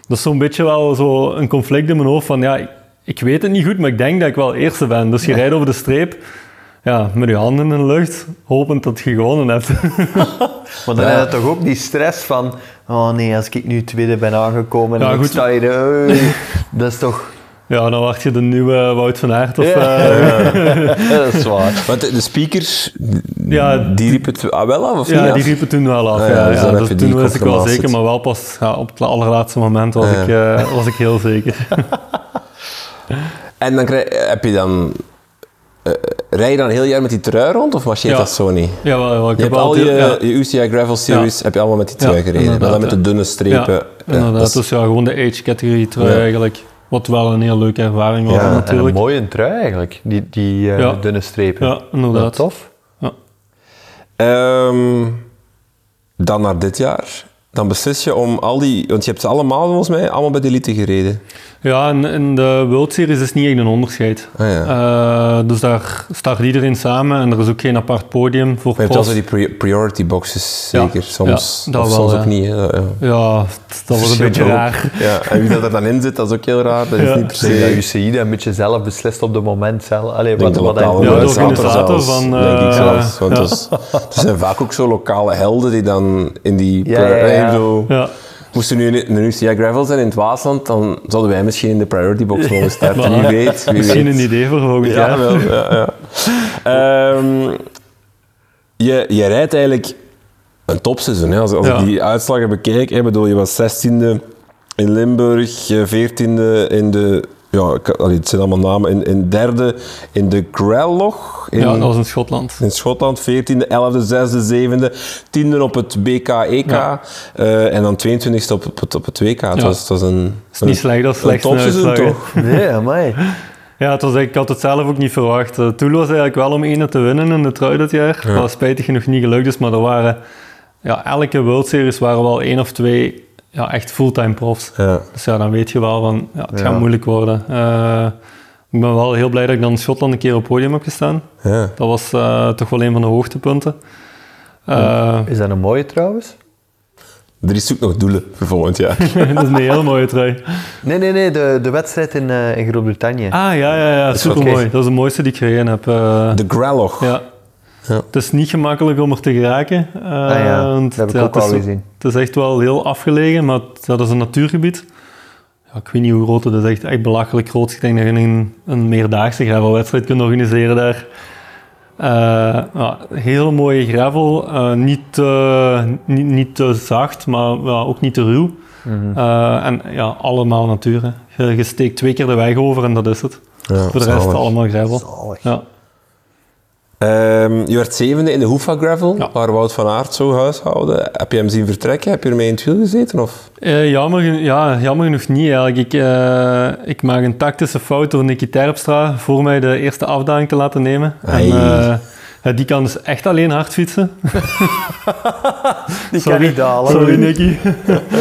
Dat is zo'n beetje wel zo een conflict in mijn hoofd van, ja, ik, weet het niet goed, maar ik denk dat ik wel eerste ben. Dus je rijdt over de streep, ja, met je handen in de lucht, hopend dat je gewonnen hebt. Maar dan heb je toch ook die stress van... Oh nee, als ik nu tweede ben aangekomen Ja, en ik sta hier... dat is toch... ja, dan wacht je de nieuwe Wout van Aert of... Ja. eh, dat is waar. Want de, speakers, Ja. die riepen het ah, wel af, of Ja, niet die af? riepen toen wel af. Ah, ja, ja, ja, dus Dus je die toen wist ik wel zeker, maar wel pas ja, op het allerlaatste moment was, Ja. ik, eh, was ik heel zeker. En dan krijg, heb je dan... eh, rij je dan heel jaar met die trui rond, of marcheert Ja. dat zo niet? Ja, wel, wel, ik Je heb al je, ja, je UCI Gravel Series heb je allemaal met die trui Ja, gereden. Maar dan met de ja. dunne strepen. Ja, Ja, inderdaad. dat is- dus ja, gewoon de age-categorie trui Ja. eigenlijk. Wat wel een heel leuke ervaring was Ja, en een En een natuurlijk. mooie trui eigenlijk, die, die eh, Ja. dunne strepen. Ja, inderdaad. tof. Ja. Ehm, dan naar dit jaar. Dan beslis je om al die... Want je hebt ze allemaal, volgens mij, allemaal bij de elite gereden. Ja, en in de World Series is niet echt een onderscheid. Ah, ja. Eh, dus daar start iedereen samen en er is ook geen apart podium voor Maar je hebt zo die pri- priority boxes, Ja, zeker. Soms, ja, dat of wel, soms ja. ook niet. hè. Ja, dat was een beetje raar. Ja, en wie dat er dan in zit, dat is ook heel raar. Dat is niet per Ik denk dat se... UCI dat een beetje zelf beslist op het moment zelf. Allee, wat, de lokale Ja, de organisator van, denk ik eh, zelfs. Want dat er zijn vaak ook zo lokale helden die dan in die... Ja, ja, ja. zo- Ja. Moest er nu een, UCI Gravel zijn in het Waasland, dan zouden wij misschien in de priority box mogen starten. Wie weet. Wie Misschien weet. een idee voor volgend Ja, jaar. wel. Ja, ja. Ehm, je, je rijdt eigenlijk een topseizoen. Hè. Als, als Ja. ik die uitslagen bekijk, hè, bedoel, je was 16e in Limburg, eh, 14e in de... Ja, ik, allee, het zijn allemaal namen. In, in derde in de Grellog in, Ja, dat was in Schotland. in Schotland. 14e, 11e, 6e, 7e. 10e op het BK-EK. Ja. eh, en dan 22e op, op, het, op het WK. Het Ja. was, het was een, is niet slecht, dat is een topseizoen uitslag, toch? Nee, amai. Ja, het was, ik had het zelf ook niet verwacht. Uh, Toul was eigenlijk wel om één te winnen in de trui dit jaar. Ja. Wat spijtig genoeg niet gelukt is, maar er waren... Ja, elke World Series waren wel één of twee ja, echt fulltime profs. Ja. Dus ja, dan weet je wel van, ja, het Ja. gaat moeilijk worden. Eh, ik ben wel heel blij dat ik dan in Schotland een keer op het podium heb gestaan. Ja. Dat was eh, toch wel een van de hoogtepunten. Eh, Is dat een mooie trouwens? Er is ook nog doelen voor volgend jaar. dat is een hele mooie trui. Nee, nee, nee, de, de wedstrijd in, eh, in Groot-Brittannië. Ah, ja, ja, ja, is super mooi. oké. Dat is de mooiste die ik gereden heb. eh. De Grellog. Ja. Ja. Het is niet gemakkelijk om er te geraken. eh, Ah ja, want dat heb ik ja, ook het is, al gezien. Het is echt wel heel afgelegen, maar het- dat is een natuurgebied. Ja, ik weet niet hoe groot het is, echt, echt belachelijk groot. Ik denk dat je een, een meerdaagse gravelwedstrijd kunt organiseren daar. Eh, ja, hele mooie gravel, eh, niet, te, niet, niet te zacht, maar ook niet te ruw. Mhm. Eh, en ja, allemaal natuur. Je, je steekt twee keer de weg over en dat is het. Ja, Voor de rest zalig. allemaal gravel. Zalig. Ja. Ehm, je werd zevende in de Hoefa Gravel, Ja. waar Wout van Aert zo huishouden. Heb je hem zien vertrekken? Heb je ermee in het wiel gezeten? Of? Eh, jammer, ja, jammer genoeg niet eigenlijk. Ik, eh, ik maak een tactische fout door Nicky Terpstra voor mij de eerste afdaling te laten nemen. En. Die kan dus echt alleen hard fietsen. Die kan niet dalen. Sorry Nicky.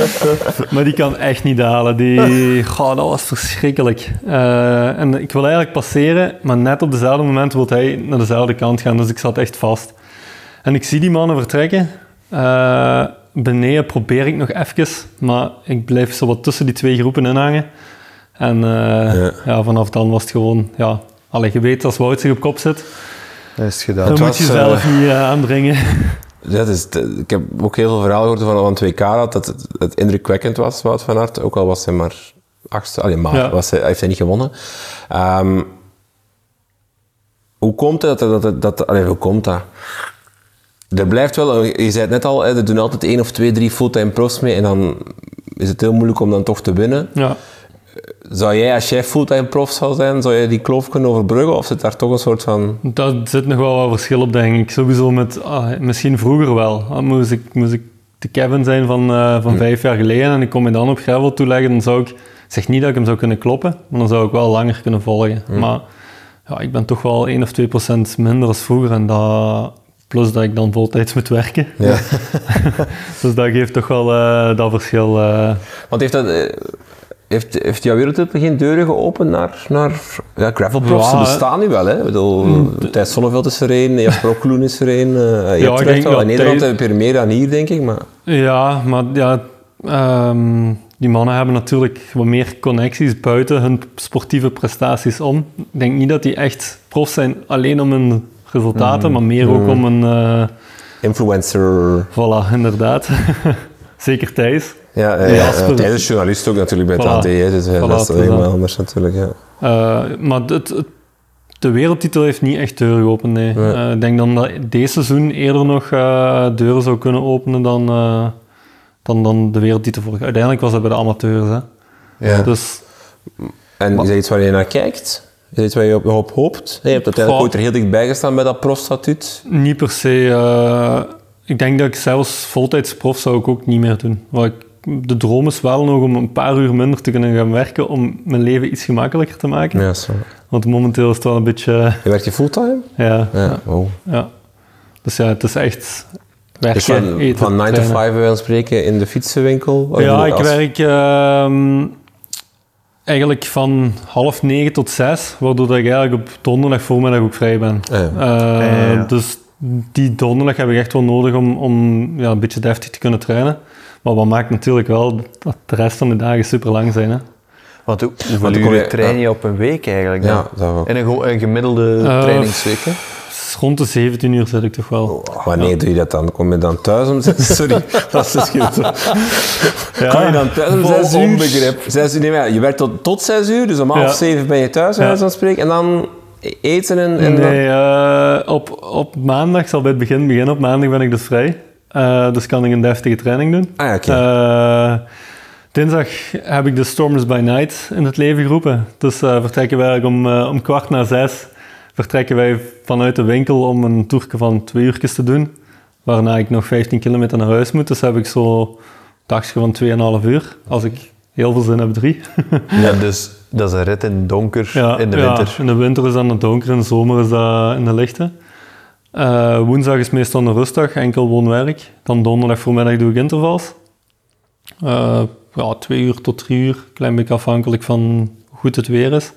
maar die kan echt niet dalen. Die, goh, dat was verschrikkelijk. Eh, en ik wil eigenlijk passeren, maar net op dezelfde moment wil hij naar dezelfde kant gaan. Dus ik zat echt vast. En ik zie die mannen vertrekken. Eh, beneden probeer ik nog even, maar ik blijf zo wat tussen die twee groepen in hangen. En eh, Ja. ja. vanaf dan was het gewoon, ja, allee, je weet als Wout zich op kop zit, is het gedaan. dan Het moet je zelf niet eh, aandringen. Ja, het is, ik heb ook heel veel verhalen gehoord van, van 2K dat het, het indrukwekkend was, Wout van Aert. Ook al was hij maar achtste, allee, maar Ja. was hij, heeft hij niet gewonnen. Ehm, hoe komt het dat, dat, dat allee, hoe komt dat? Er blijft wel, je zei het net al, hè, er doen altijd één of twee, drie fulltime pros mee en dan is het heel moeilijk om dan toch te winnen. Ja. Zou jij, als jij fulltime prof zou zijn, zou jij die kloof kunnen overbruggen of zit daar toch een soort van... Daar zit nog wel wat verschil op, denk ik. Sowieso met, ah, misschien vroeger wel. Dan moest ik, moest ik de Kevin zijn van, eh, van vijf jaar geleden en ik kom me dan op gravel toeleggen, dan zou ik, zeg niet dat ik hem zou kunnen kloppen, maar dan zou ik wel langer kunnen volgen. Maar ja, ik ben toch wel 1 of 2 procent minder als vroeger en dat, plus dat ik dan voltijds moet werken. Ja. Dus dat geeft toch wel eh, dat verschil. eh. Want heeft dat... heeft, heeft jouw wereldtitel geen deuren geopend naar, naar ja, gravelprofs? Ja, Ze bestaan nu wel, hè? Ik bedoel, Thijs Sonneveld is er een, Jasper Okloen is er een. eh, ik wel. In Nederland heb je er meer dan hier, denk ik. Maar Ja, maar ja, ehm, die mannen hebben natuurlijk wat meer connecties buiten hun sportieve prestaties om. Ik denk niet dat die echt prof zijn alleen om hun resultaten, maar meer ook om een... eh, influencer... voilà, inderdaad. Zeker Thijs. Ja, ja, Ja, is journalist ook natuurlijk bij het Voilà. AD, hè, dus Voilà, dat is helemaal anders natuurlijk. Ja. Eh, maar het, het- de wereldtitel heeft niet echt deuren geopend, nee. Nee. Eh, ik denk dan dat deze seizoen eerder nog eh, deuren zou kunnen openen dan, dan, dan de wereldtitel vorig. Uiteindelijk was dat bij de amateurs, hè. Ja. Dus En is dat iets waar je naar kijkt? Is iets waar je op, op hoopt? Je hebt uiteindelijk ooit er heel dichtbij gestaan bij dat profstatuut. Niet per se. ik denk dat ik zelfs voltijds prof zou ik ook niet meer doen. Wat ik, de droom is wel nog om een paar uur minder te kunnen gaan werken om mijn leven iets gemakkelijker te maken. Ja, zo. Want momenteel is het wel een beetje... Je werkt je fulltime? Ja, ja. Ja. Ja. Dus ja, het is echt werken, Dus van, eten, van 9 to trainen. 5 bij wijze van spreken in de fietsenwinkel? Of Ja, ik als- werk ehm, eigenlijk van half negen tot zes, waardoor dat ik eigenlijk op donderdag voormiddag ook vrij ben. Ah, ja. Eh, Ja, ja. Dus die donderdag heb ik echt wel nodig om, om ja, een beetje deftig te kunnen trainen. Maar wat maakt natuurlijk wel dat de rest van de dagen super lang zijn. Hè? Want hoe- hoeveel uren je- train je op een week eigenlijk? dan? Ja, dat ook. In een, een gemiddelde Eh, trainingsweek, hè? Dus rond de 17 uur zit ik toch wel. Wanneer doe je dat dan? Kom je dan thuis om zes Sorry, dat is misschien zo. Kom je dan thuis om vol zes uur? onbegrip. Zes uur, nee, maar ja, je werkt tot, tot zes uur, dus om half Ja. zeven ben je thuis, Ja. van spreken. En dan eten en... en dan- Nee, eh, op, op maandag zal bij het begin beginnen. Op maandag ben ik dus vrij. Eh, dus kan ik een deftige training doen. Ah ja. Eh, dinsdag heb ik de Stormers by Night in het leven geroepen. Dus eh, vertrekken wij om, om kwart na zes. Vertrekken wij vanuit de winkel om een toerke van twee uurtjes te doen. Waarna ik nog 15 kilometer naar huis moet. Dus heb ik zo een dagje van 2,5 uur. Als ik heel veel zin heb, drie. Ja, dus dat is een rit in het donker in de ja, winter. in de winter is dat in het donker, in de zomer is dat in de lichte. Eh, woensdag is meestal een rustdag, enkel woonwerk. Dan donderdag voormiddag doe ik intervals. Eh, ja, twee uur tot drie uur, klein beetje afhankelijk van hoe goed het weer is.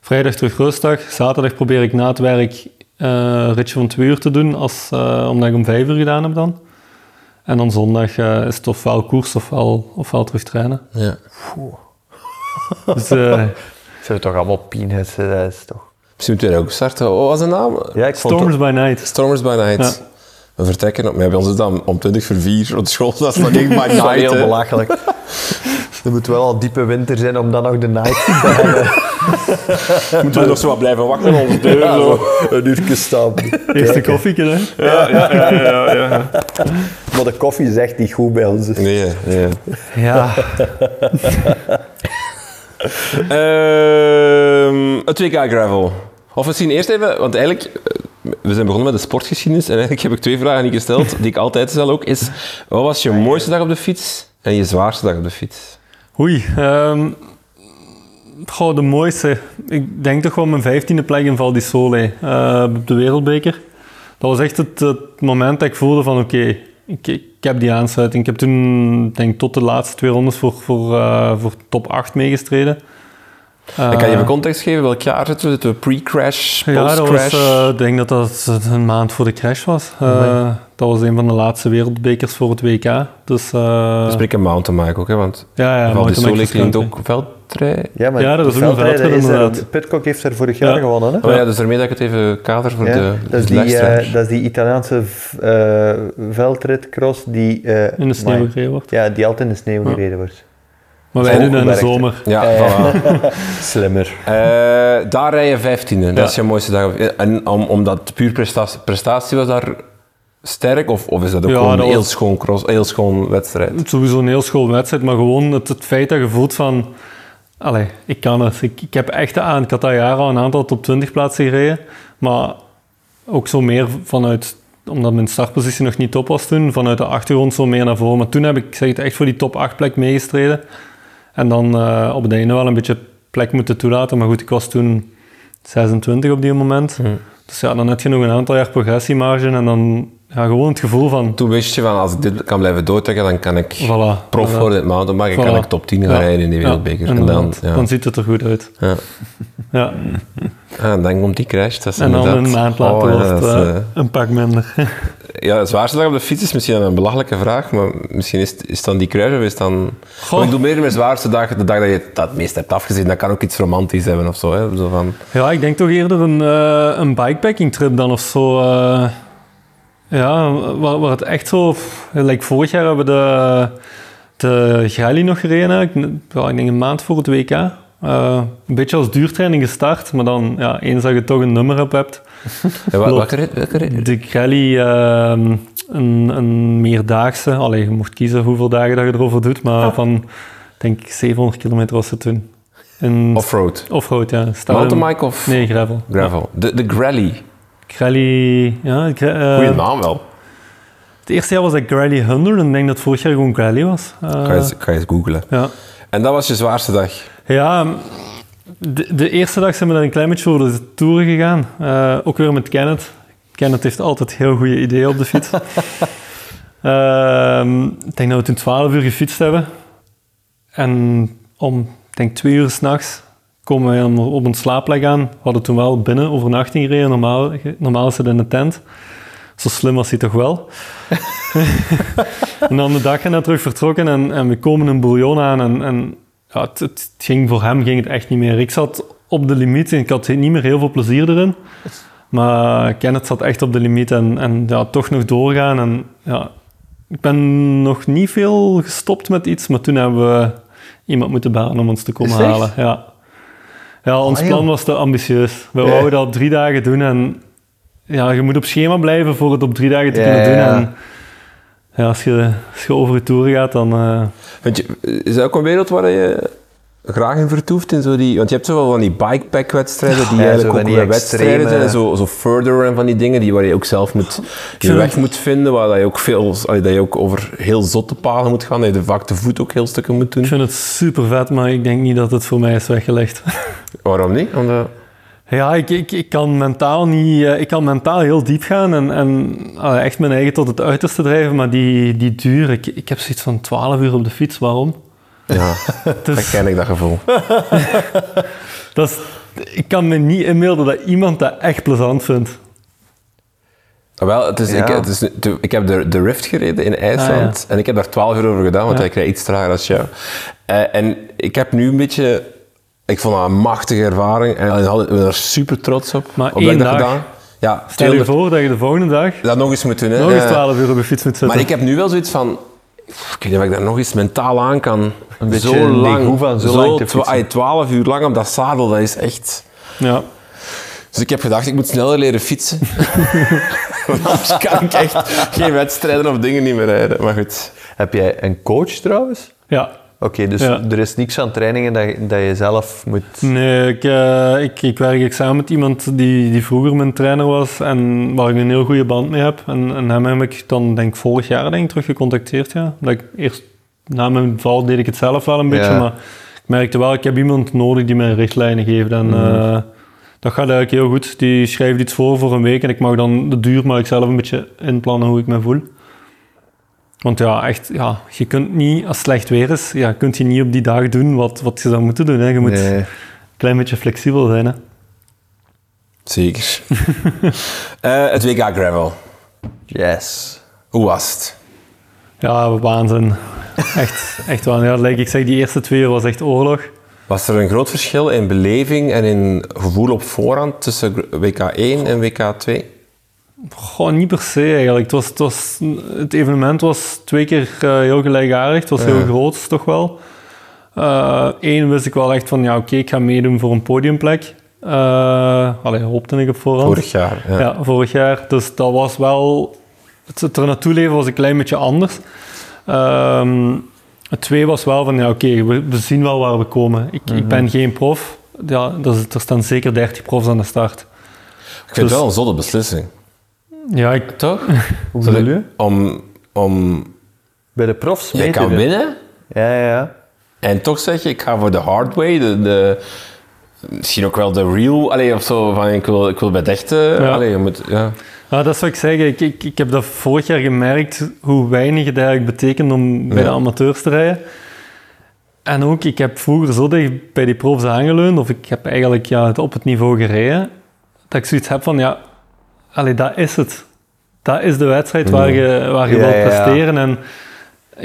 Vrijdag terug rustdag. Zaterdag probeer ik na het werk eh, een ritje van twee uur te doen, als, omdat ik om vijf uur gedaan heb dan. En dan zondag is het ofwel koers ofwel, ofwel terug trainen. Ja. Dus eh, Zijn toch allemaal peanuts, dat is toch... Misschien moeten we ook starten. Wat was de naam? Ja, ik vond Stormers by Night. Stormers by Night. Ja. We vertrekken op, maar bij ons is dat om 20 voor 4 op school. Dat is nog niet by Dat is wel night. heel belachelijk. Er moet wel al diepe winter zijn om dan nog de night te hebben. Moeten we nog zo wat blijven wachten op onze deur? Ja, zo. zo een uurtje staan. Eerste koffieke, hè? Maar de koffie is echt niet goed bij ons. Nee, nee. Ja. Ehm, het WK Gravel. Of misschien eerst even, want eigenlijk, eh, we zijn begonnen met de sportgeschiedenis en eigenlijk heb ik twee vragen niet gesteld, die ik altijd stel ook, is wat was je mooiste dag op de fiets en je zwaarste dag op de fiets? Oei. ehm goh, de mooiste. Ik denk toch wel mijn vijftiende plek in Val di Sole eh, op de Wereldbeker. Dat was echt het moment dat ik voelde van oké, ik, ik heb die aansluiting. Ik heb toen, denk tot de laatste twee rondes voor, voor, eh, voor top 8 meegestreden. En kan je Eh, even context geven, welk jaar zitten we? Zitten we pre-crash, Ja, dat was, post-crash? eh, ik denk dat dat een maand voor de crash was. Eh, dat was een van de laatste wereldbekers voor het WK. Dus, eh, We spreken mountainbike ook, hè, want ja, ja, klinkt ook veldrij. Ja, maar Ja, dat is ook een veldrijden er- inderdaad. Pitcock heeft er vorig jaar Ja. gewonnen, hè? Oh ja, dus daarmee dat ik het even kader voor Ja, de, dat, is de die, eh, dat is die Italiaanse veldritcross die... eh, In de sneeuw maar- gereden wordt. Ja, die altijd in de sneeuw Ja. gereden wordt. Maar wij doen dat in de zomer. Ja, voilà. Slimmer. Eh, daar rij je vijftiende, dat Ja. is je mooiste dag. En om, omdat puur prestatie, prestatie was daar sterk, of, of is dat ook Ja, gewoon een heel, schoon cross, heel schoon wedstrijd? Sowieso een heel schoon wedstrijd, maar gewoon het, het feit dat je voelt van... Allee, ik kan het. Ik, ik heb echt aan Qatar een aantal top 20 plaatsen gereden. Maar ook zo meer vanuit omdat mijn startpositie nog niet top was toen, vanuit de achtergrond zo meer naar voren. Maar toen heb ik, zeg het, echt voor die top 8 plek meegestreden. En dan eh, op het einde wel een beetje plek moeten toelaten. Maar goed, ik was toen 26 op die moment. Dus ja, dan heb je nog een aantal jaar progressiemarge en dan ja, gewoon het gevoel van, Toen wist je van, als ik dit kan blijven doortrekken, dan kan ik voilà. prof voilà. worden in het mountainbike en kan Voilà. ik top 10 gaan Ja. rijden in de wereldbeker. Ja, en dan, ziet het er goed uit. Ja. Ja. En dan komt die crash. Dat is En dan inderdaad- een maand later Oh, was het eh, eh, een pak minder. Ja, het zwaarste dag op de fiets is misschien een belachelijke vraag, maar misschien is, het- is het dan die crash of is dan... Goh. Ik doe meer mijn zwaarste dag, de dag dat je dat het meest hebt afgezien. Dat kan ook iets romantisch hebben of zo. Hè? zo van, Ja, ik denk toch eerder een, eh, een bikepacking trip dan of zo. Ja, waar, waar het echt zo... Like vorig jaar hebben we de, de Grally nog gereden. Ja, ik denk een maand voor het WK. Eh, een beetje als duurtraining gestart, maar dan ja, eens dat je toch een nummer op hebt. ja, wa- Klopt. welke rit? De Grally, ehm, een, een meerdaagse. Allee, je mocht kiezen hoeveel dagen dat je erover doet, maar van, ik denk 700 kilometer was het toen. En Offroad. Offroad, ja. Mountainbike of Nee, gravel. gravel? De, de Grally. Grally, ja. eh, Goeie naam wel. Het eerste jaar was dat Grally 100 en ik denk dat vorig jaar gewoon Grally was. Eh, Ga je, eens- ga je eens googlen. ja. En dat was je zwaarste dag. Ja, de, de eerste dag zijn we dan een klein beetje voor de tour gegaan. Eh, ook weer met Kenneth. Kenneth heeft altijd heel goede ideeën op de fiets. Ehm, ik denk dat we toen 12 uur gefietst hebben. En om, ik denk twee uur s'nachts komen we op een slaapplek aan. We hadden toen wel binnen overnachting gereden. Normaal, normaal is het in de tent. Zo slim was hij toch wel. en dan de dag erna terug vertrokken en, en we komen een bouillon aan. En, en ja, het, het ging, voor hem ging het echt niet meer. Ik zat op de limiet en ik had niet meer heel veel plezier erin. Maar Kenneth zat echt op de limiet en, en ja, toch nog doorgaan. En, ja, ik ben nog niet veel gestopt met iets, maar toen hebben we iemand moeten bellen om ons te komen halen. Ja. Ja, ons Ah, plan was te ambitieus. We Ja. wouden dat op drie dagen doen en ja, je moet op schema blijven voor het op drie dagen te kunnen doen. En, ja, als, je, als je over de tour gaat, dan... eh, Vind je, is dat ook een wereld waar je graag in vertoeft? In zo die, want je hebt zoveel van die bikepack-wedstrijden die Ja, eigenlijk ook die weer wedstrijden zijn. En zo, zo further en van die dingen die waar je ook zelf moet, je weg moet vinden. Waar dat je ook veel, dat je ook over heel zotte paden moet gaan. Dat je vaak te voet ook heel stukken moet doen. ik vind het super vet, maar ik denk niet dat het voor mij is weggelegd. Waarom niet? Omdat, Ja, ik, ik, ik kan mentaal niet... eh, Ik kan mentaal heel diep gaan en, en echt mijn eigen tot het uiterste drijven, maar die, die duur... Ik, ik heb zoiets van 12 uur op de fiets, waarom? Ja, Dus- dat ken ik, dat gevoel. Dat is, ik kan me niet inbeelden dat iemand dat echt plezant vindt. Ah, Wel, het is, ik, het is, ik heb de, de Rift gereden in IJsland Ah, en ik heb daar 12 uur over gedaan, want Ja. ik rijd iets trager dan jou. Eh, en ik heb nu een beetje... Ik vond dat een machtige ervaring en ik ben er super trots op. Maar op één dat dag? gedaan. Ja, Stel je 200 voor dat je de volgende dag dat nog eens moeten doen. Hè. nog eens Eh, 12 uur op de fiets moet zitten. maar ik heb nu wel zoiets van... Ik weet niet of ik daar nog eens mentaal aan kan. Een beetje zo lang, zo lang te twa- fietsen. ay, 12 uur lang op dat zadel, dat is echt... Ja. Dus ik heb gedacht, ik moet sneller leren fietsen. Want Anders kan ik echt geen wedstrijden of dingen niet meer rijden. Maar goed. Heb jij een coach trouwens? ja. Oké, dus Ja. er is niks aan trainingen dat, je- dat je zelf moet... Nee, ik, eh, ik, ik werk ik samen met iemand die, die vroeger mijn trainer was en waar ik een heel goede band mee heb. En, en hem heb ik dan, denk ik, vorig jaar denk ik, terug gecontacteerd. Ja. Dat ik eerst, na mijn val deed ik het zelf wel een beetje, maar ik merkte wel, ik heb iemand nodig die mij richtlijnen geeft. En eh, dat gaat eigenlijk heel goed. Die schrijft iets voor voor een week en ik mag dan de duur maar ik zelf een beetje inplannen hoe ik me voel. Want ja, echt, ja, je kunt niet, als het slecht weer is, ja, kunt je niet op die dag doen wat, wat je zou moeten doen. Hè. Je moet Nee. een klein beetje flexibel zijn. Hè. Zeker. Eh, het WK Gravel. Yes. Hoe was het? Ja, waanzin. Echt, echt waanzin. Ja, like ik zeg, die eerste twee uur was echt oorlog. Was er een groot verschil in beleving en in gevoel op voorhand tussen WK 1 en WK 2? Gewoon niet per se eigenlijk. Het, was, het, was, het evenement was twee keer eh, heel gelijkaardig. Het was heel groot, toch wel. Eén wist ik wel echt van, ja oké, ik ga meedoen voor een podiumplek. Uh, allee, hoopte ik op voorhand. Vorig jaar. Ja. Ja, vorig jaar. Dus dat was wel... Het, het er naartoe leven was een klein beetje anders. Ehm, het twee was wel van, ja oké, we, we zien wel waar we komen. Ik, ik ben geen prof. Ja, er, is- er staan zeker 30 profs aan de start. Ik vind het Dus- wel een zotte beslissing. Ja, ik, Toch? Hoe bedoel je? Om, om Bij de profs je mee te kan doen. winnen Ja, ja, ja. en toch zeg je, ik ga voor de hard way, de, de, misschien ook wel de real, allee, of zo, van ik wil, ik wil bij het echte, Ja. allee, je moet, ja. Ja, dat wat ik zeg. Ik, ik, ik heb dat vorig jaar gemerkt, hoe weinig het eigenlijk betekent om bij Ja. de amateurs te rijden. En ook, ik heb vroeger zo dicht bij die profs aangeleund, of ik heb eigenlijk ja, het op het niveau gereden, dat ik zoiets heb van, ja, allee, dat is het. Dat is de wedstrijd waar je, waar je Ja, wilt presteren. En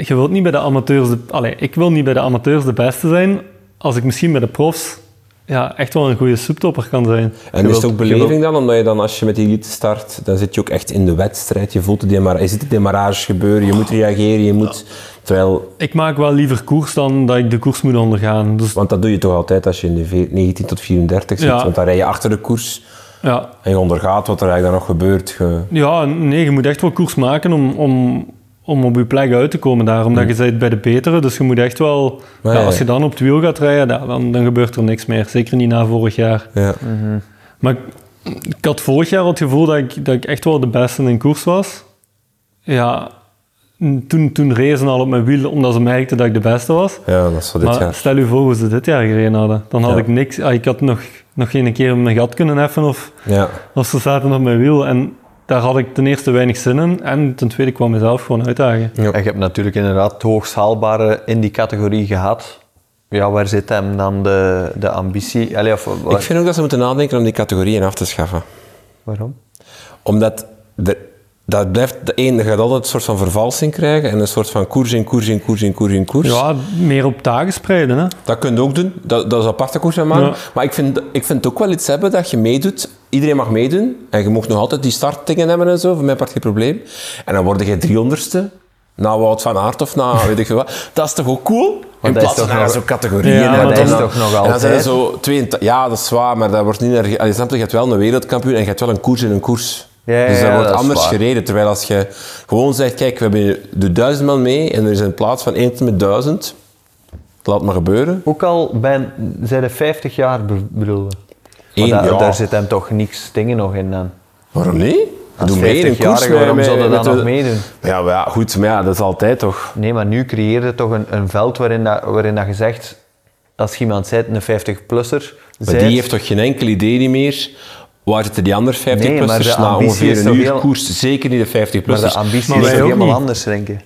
je wilt niet bij de amateurs... De, allee, ik wil niet bij de amateurs de beste zijn, als ik misschien bij de profs ja, echt wel een goede subtopper kan zijn. En Je is het ook beleving dan, omdat je dan als je met die elite start, dan zit je ook echt in de wedstrijd, je voelt de demara- je ziet de demarrage gebeuren, je moet reageren, je moet, terwijl, Ik maak wel liever koers dan dat ik de koers moet ondergaan. Dus want dat doe je toch altijd als je in de ve- 19 tot 34 zit, Ja. want dan rij je achter de koers ja, en je ondergaat wat er eigenlijk dan nog gebeurt. Je- ja, nee, je moet echt wel koers maken om, om, om op je plek uit te komen daar. Omdat je bent bij de betere, dus je moet echt wel... Maar ja, ja, als je dan op het wiel gaat rijden, dan, dan gebeurt er niks meer. Zeker niet na vorig jaar. Ja. Maar ik, had vorig jaar het gevoel dat ik, dat ik echt wel de beste in koers was. Ja, toen, toen rezen ze al op mijn wiel omdat ze merkten dat ik de beste was. ja, dat is voor dit maar jaar. stel je voor hoe ze dit jaar gereden hadden. Dan had Ja. ik niks... ah, ik had nog, nog geen keer mijn gat kunnen heffen of... Ja. Of ze zaten op mijn wiel en daar had ik ten eerste weinig zin in en ten tweede kwam mezelf gewoon uitdagen. Ja. En je hebt natuurlijk inderdaad het hoogst haalbare in die categorie gehad. Ja, waar zit hem dan de, de ambitie? Allee, of, waar- Ik vind ook dat ze moeten nadenken om die categorieën af te schaffen. Waarom? Omdat de, dat blijft, de een, je gaat altijd een soort van vervalsing krijgen en een soort van koers in koers in koers in koers in koers. Ja, meer op dagen spreiden. Hè? Dat kun je ook doen, dat, dat is aparte koers aan maken. Ja. Maar ik vind, ik vind het ook wel iets hebben dat je meedoet. Iedereen mag meedoen en je mag nog altijd die startdingen hebben en zo, voor mij part geen probleem. En dan word je driehonderdste, na Wout van Aert of na weet ik veel wat. Dat is toch ook cool? In dat plaats van zo'n categorieën. Ja, maar dat is toch nog En dan zijn er altijd? zo 82 Ja, dat is waar, maar dat wordt niet je, je hebt wel een wereldkampioen en je hebt wel een koers in een koers. Ja, dus dat ja, wordt dat anders waar. gereden. Terwijl als je gewoon zegt, kijk, we hebben de duizend man mee en er is in plaats van 1 tot met 1000, laat maar gebeuren. Ook al ben, zijn er 50 jaar, be- bedoel je? Eén, da- ja. daar zit hem toch niks dingen nog in dan? Waarom niet? Als Doe mee in een 50-jarige, koers waarom zouden met dan de- nog meedoen? Ja, maar ja, goed, maar ja, dat is altijd toch. Nee, maar nu creëer je toch een, een veld waarin, dat, waarin dat je zegt, als je iemand zegt, een 50-plusser, Maar die heeft toch geen enkel idee meer waar zitten die andere 50 Nee, maar plussers na ongeveer een uur heel- koers? Zeker niet de 50 Maar plussers. de ambitie Maar is toch helemaal niet. anders, denk ik.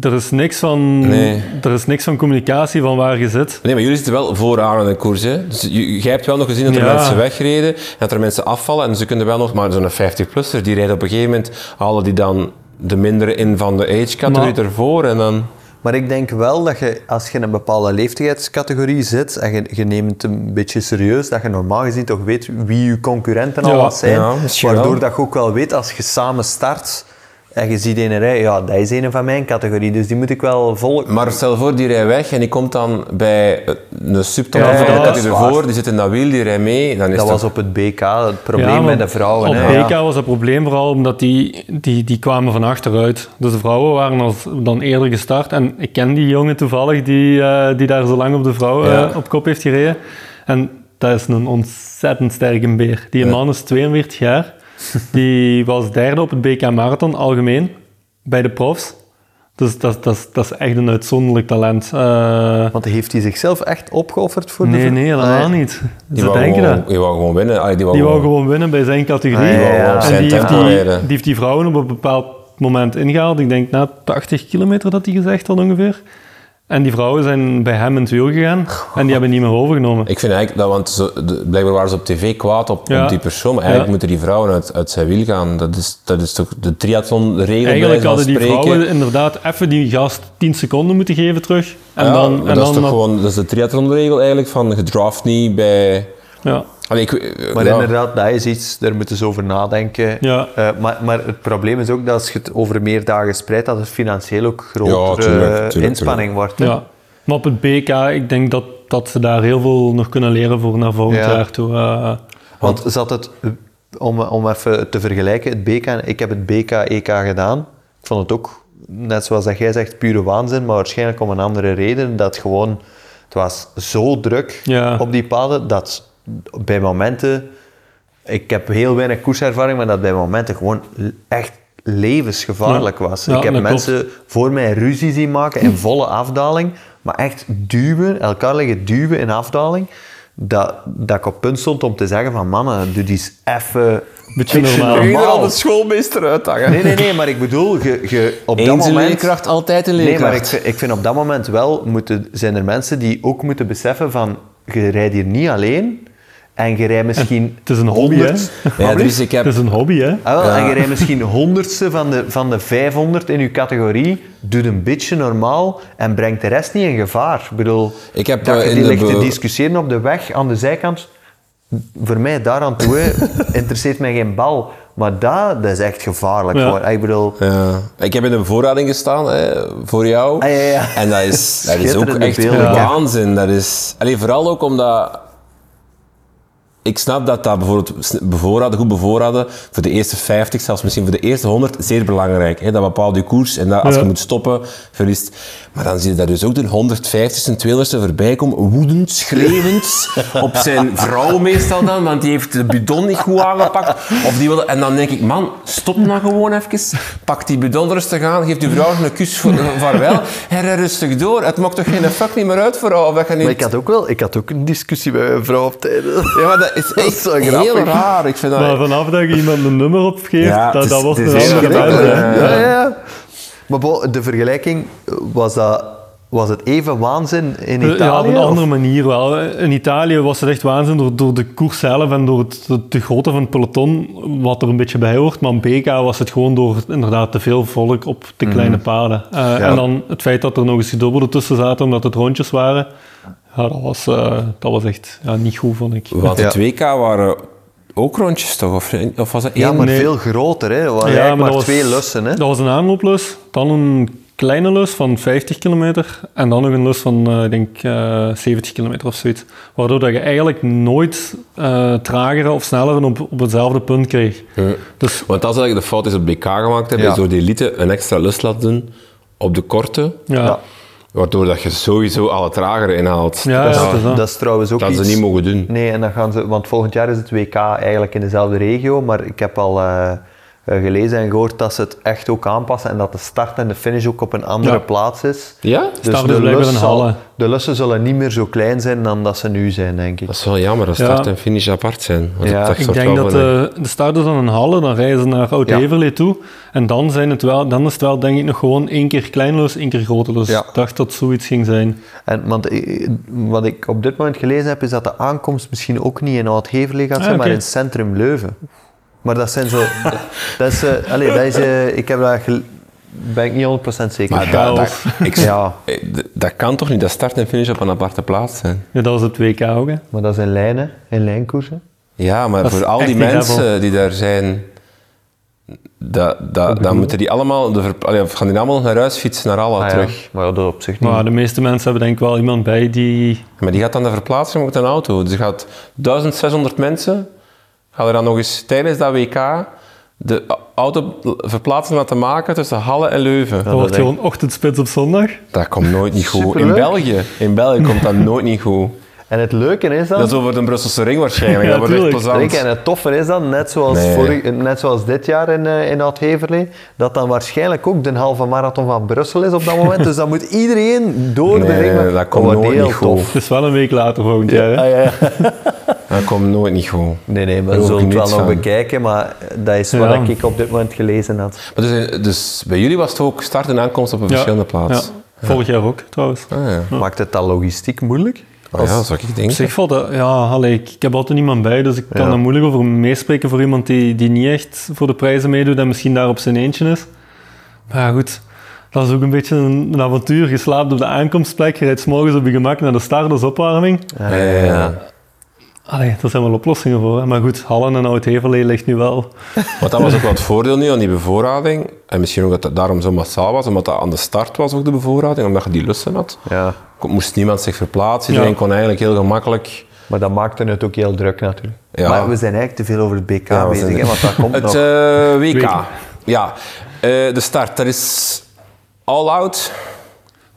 Er is niks van, Nee. er is niks van communicatie van waar je zit. Nee, maar jullie zitten wel vooraan in de koers. Hè? Dus je- jij hebt wel nog gezien dat er Ja. mensen wegreden, dat er mensen afvallen en ze kunnen wel nog, maar zo'n 50-plusser, die rijdt op een gegeven moment, halen die dan de mindere in van de age-categorie Maar- ervoor en dan... Maar ik denk wel dat je, als je in een bepaalde leeftijdscategorie zit en je, je neemt het een beetje serieus, dat je normaal gezien toch weet wie je concurrenten Ja, al zijn. ja, misschien waardoor wel. dat je ook wel weet, als je samen start en je ziet een rij, ja, dat is een van mijn categorie, dus die moet ik wel volgen. Maar stel voor, die rijdt weg en die komt dan bij een subtop Ja, van de dat is waar. ervoor, die zit in dat wiel, die rijdt mee, dan is Dat toch- was op het BK het probleem Ja, met de vrouwen. Op hè. BK was het probleem vooral omdat die, die, die kwamen van achteruit. Dus de vrouwen waren als, dan eerder gestart. En ik ken die jongen toevallig die, eh, die daar zo lang op de vrouw Ja. eh, op kop heeft gereden. En dat is een ontzettend sterke beer. Die man is 42 jaar. Die was derde op het BK Marathon algemeen bij de profs. Dus dat, dat, dat is echt een uitzonderlijk talent. Eh, Want heeft hij zichzelf echt opgeofferd voor de nee, vrouw? nee, helemaal Ah, ja. niet. Die Ze wou denken gewoon, dat. Die wou gewoon winnen. Allee, die wou Die wou gewoon- winnen bij zijn categorie. Ah, ja, ja. En zijn die heeft, tempo die, die heeft die vrouwen op een bepaald moment ingehaald. Ik denk na 80 kilometer dat hij gezegd had ongeveer. En die vrouwen zijn bij hem in het wiel gegaan en die hebben niet meer overgenomen. Ik vind eigenlijk dat, want zo, de, blijkbaar waren ze op tv kwaad op, Ja. op die persoon, maar eigenlijk Ja. moeten die vrouwen uit, uit zijn wiel gaan. Dat is, dat is toch de triathlon-regel Eigenlijk hadden die spreken. vrouwen inderdaad even die gast 10 seconden moeten geven terug. En Ja, dan, en dat dan is toch gewoon dat is de triathlon-regel eigenlijk, van je draft niet bij... ja. Allee, ik, eh, Maar ja. inderdaad, dat is iets, daar moeten ze over nadenken. Ja. Eh, maar, maar het probleem is ook dat als je het over meer dagen spreidt, dat het financieel ook grotere tuurlijk, tuurlijk, inspanning wordt. ja. Maar op het BK, ik denk dat, dat ze daar heel veel nog kunnen leren voor naar volgend Ja. jaar toe. eh. Want zat het, eh, om, om even te vergelijken, het BK, ik heb het BK-EK gedaan. Ik vond het ook, net zoals dat jij zegt, pure waanzin, maar waarschijnlijk om een andere reden. Dat gewoon, het was zo druk Ja. op die paden, dat bij momenten ik heb heel weinig koerservaring, maar dat bij momenten gewoon echt levensgevaarlijk Ja. was. Ja, ik heb mensen voor mij ruzie zien maken in volle afdaling, maar echt duwen, elkaar liggen duwen in afdaling, dat, dat ik op punt stond om te zeggen van mannen, doe die eens even... Beetje normaal. Je er al de schoolmeester uithangen? Nee, nee, nee, maar ik bedoel, je, je, op dat Eens moment... leerkracht, altijd een Nee, maar ik, leerkracht. vind- ik vind op dat moment wel, moeten, zijn er mensen die ook moeten beseffen van, je rijdt hier niet alleen en je rijdt misschien het is een hobby, hè? Ja, is, ik heb... Het is een hobby, hè? Ah, wel, Ja. En je rijdt misschien honderdste van de, van de 500 in je categorie, doe een beetje normaal en brengt de rest niet in gevaar. Ik bedoel, Ik heb, dat eh, je in die de ligt te discussiëren op de weg, aan de zijkant, voor mij daar aan toe, hè, interesseert mij geen bal. Maar dat, dat is echt gevaarlijk. Ja. Hoor. Ik bedoel, Ja. Ik heb in de bevoorrading gestaan hè, voor jou. Ah, ja, ja. En dat is, dat is ook echt beelden. Waanzin. Dat is, allee, vooral ook omdat... Ik snap dat dat bijvoorbeeld bevoorraden, goed bevoorraden, voor de eerste 50, zelfs misschien voor de eerste 100, zeer belangrijk. Hè? Dat bepaalt je koers en dat als Ja. je moet stoppen, verliest. Maar dan zie je daar dus ook de 150ste en 200ste voorbij komen, woedend, schreeuwend, op zijn vrouw meestal dan, want die heeft de bidon niet goed aangepakt. Of die wil, en dan denk ik, man, stop nou gewoon even, pak die bidon rustig aan, geef je vrouw een kus voor, vaarwel en rij rustig door. Het maakt toch geen fuck niet meer uit voor jou, of dat je niet... maar ik had, ook wel, ik had ook een discussie met mijn vrouw op tijd. Ja, maar dat is Dat echt is zo heel grappig. raar. Ik vind dat... Maar vanaf dat je iemand een nummer opgeeft, Ja, dat, het dat wordt een heel andere. Ja, ja, ja. Maar de vergelijking, was, dat, was het even waanzin in Ja, Italië? op een of- andere manier wel. In Italië was het echt waanzin door, door de koers zelf en door het, de, de grootte van het peloton, wat er een beetje bij hoort. Maar in BK was het gewoon door inderdaad te veel volk op de kleine paden. Eh, En dan het feit dat er nog eens gedubbelde tussen zaten, omdat het rondjes waren. Ja, dat was, eh, dat was echt ja, niet goed, vond ik. Want Ja. het WK waren ook rondjes toch? Of, of was het één? Ja, maar nee. veel groter. Hè. Er waren Ja, eigenlijk maar, dat was- twee lussen. Hè. Dat was een aanlooplus, dan een kleine lus van 50 kilometer en dan nog een lus van, eh, ik denk, eh 70 kilometer of zoiets. Waardoor dat je eigenlijk nooit eh trager of sneller op, op hetzelfde punt kreeg. Dus Want als ik de fout is op BK gemaakt hebben, Ja. is door de elite een extra lust laten doen op de korte, ja, Ja. ja. Waardoor dat je sowieso alle tragere inhaalt. Ja, dat, ja, is- het is dat. Dat is trouwens ook dat iets... ze niet mogen doen. Nee, en dan gaan ze... Want volgend jaar is het WK eigenlijk in dezelfde regio, maar ik heb al eh, gelezen en gehoord dat ze het echt ook aanpassen en dat de start en de finish ook op een andere Ja. plaats is. Ja? Dus Start de, lus zal- Halle. de lussen zullen niet meer zo klein zijn dan dat ze nu zijn, denk ik. Dat is wel jammer dat Ja. start en finish apart zijn. Ja. Ik denk dat de, de start is dan een Halle, dan rijden ze naar Oud-Heverlee toe. En dan, zijn het wel, dan is het wel, denk ik, nog gewoon één keer klein lus, één keer grote lus. Ja. Ik dacht dat zoiets ging zijn. En, want eh, wat ik op dit moment gelezen heb, is dat de aankomst misschien ook niet in Oud-Heverlee gaat Ah, zijn, maar in het centrum Leuven. Maar dat zijn zo... dat is... eh, allee, dat is eh, ik heb gel- ben ik niet 100% zeker. Maar dat, dat, ik, Ja, eh, dat kan toch niet, dat start en finish op een aparte plaats zijn? Ja, dat was het WK ook, hè. maar dat is in lijnen, in lijnkoersen. Ja, maar Dat voor al die mensen level. die daar zijn, dat, dat, dan moeten die allemaal, de, allee, gaan die allemaal naar huis fietsen, naar Alla Ah, ja. terug. Maar ja, dat op zich niet. Maar de meeste mensen hebben denk ik wel iemand bij die... Maar die gaat dan de verplaatsing met een auto. Dus je gaat 1600 mensen, gaan er dan nog eens tijdens dat WK de auto verplaatsing laten maken tussen Halle en Leuven. Dat dat wordt gewoon ochtendspits op zondag. Dat komt nooit niet goed. In. België, in België komt dat nooit niet goed. En het leuke is dan... Dat is over de Brusselse ring waarschijnlijk. Ja, dat wordt echt plezant. En het toffe is dan, net zoals, Nee. vorig, net zoals dit jaar in, eh in Oud-Heverlee, dat dan waarschijnlijk ook de halve marathon van Brussel is op dat moment. dus dan moet iedereen door de Nee, ring. dat komt nooit heel niet goed. tof. Het is wel een week later volgend jaar, hè. Ah, ja, ja. Dat komt nooit niet goed. Nee, nee, maar we hoor zullen het wel nog bekijken, maar dat is Ja. wat ik op dit moment gelezen had. Maar dus, eh, dus bij jullie was het ook start en aankomst op een verschillende plaats. Ja. Vorig jaar ook, trouwens. Ah, ja. Maakt het dat logistiek moeilijk? Oh, ja, zou ik Op denken. zich valt dat, ja, allee, ik, ik heb altijd niemand bij, dus ik kan Ja. er moeilijk over meespreken voor iemand die, die niet echt voor de prijzen meedoet en misschien daar op zijn eentje is. Maar ja, goed, dat is ook een beetje een, een avontuur. Je slaapt op de aankomstplek, je rijdt 's morgens op je gemak naar de start als opwarming. Ja, ja, ja. Allee, daar zijn wel oplossingen voor. Hè. Maar goed, Hallen en Oud-Heverlee ligt nu wel. Want dat was ook wel het voordeel nu aan die bevoorrading. En misschien ook dat het daarom zo massaal was, omdat dat aan de start was ook de bevoorrading, omdat je die lussen had. Ja, Moest niemand zich verplaatsen, Ja. iedereen kon eigenlijk heel gemakkelijk... maar dat maakte het ook heel druk natuurlijk. Ja. Maar we zijn eigenlijk te veel over het BK Ja, bezig, hè, want dat komt Het nog. eh, WK. WK. Ja, Eh, de start, dat is all-out.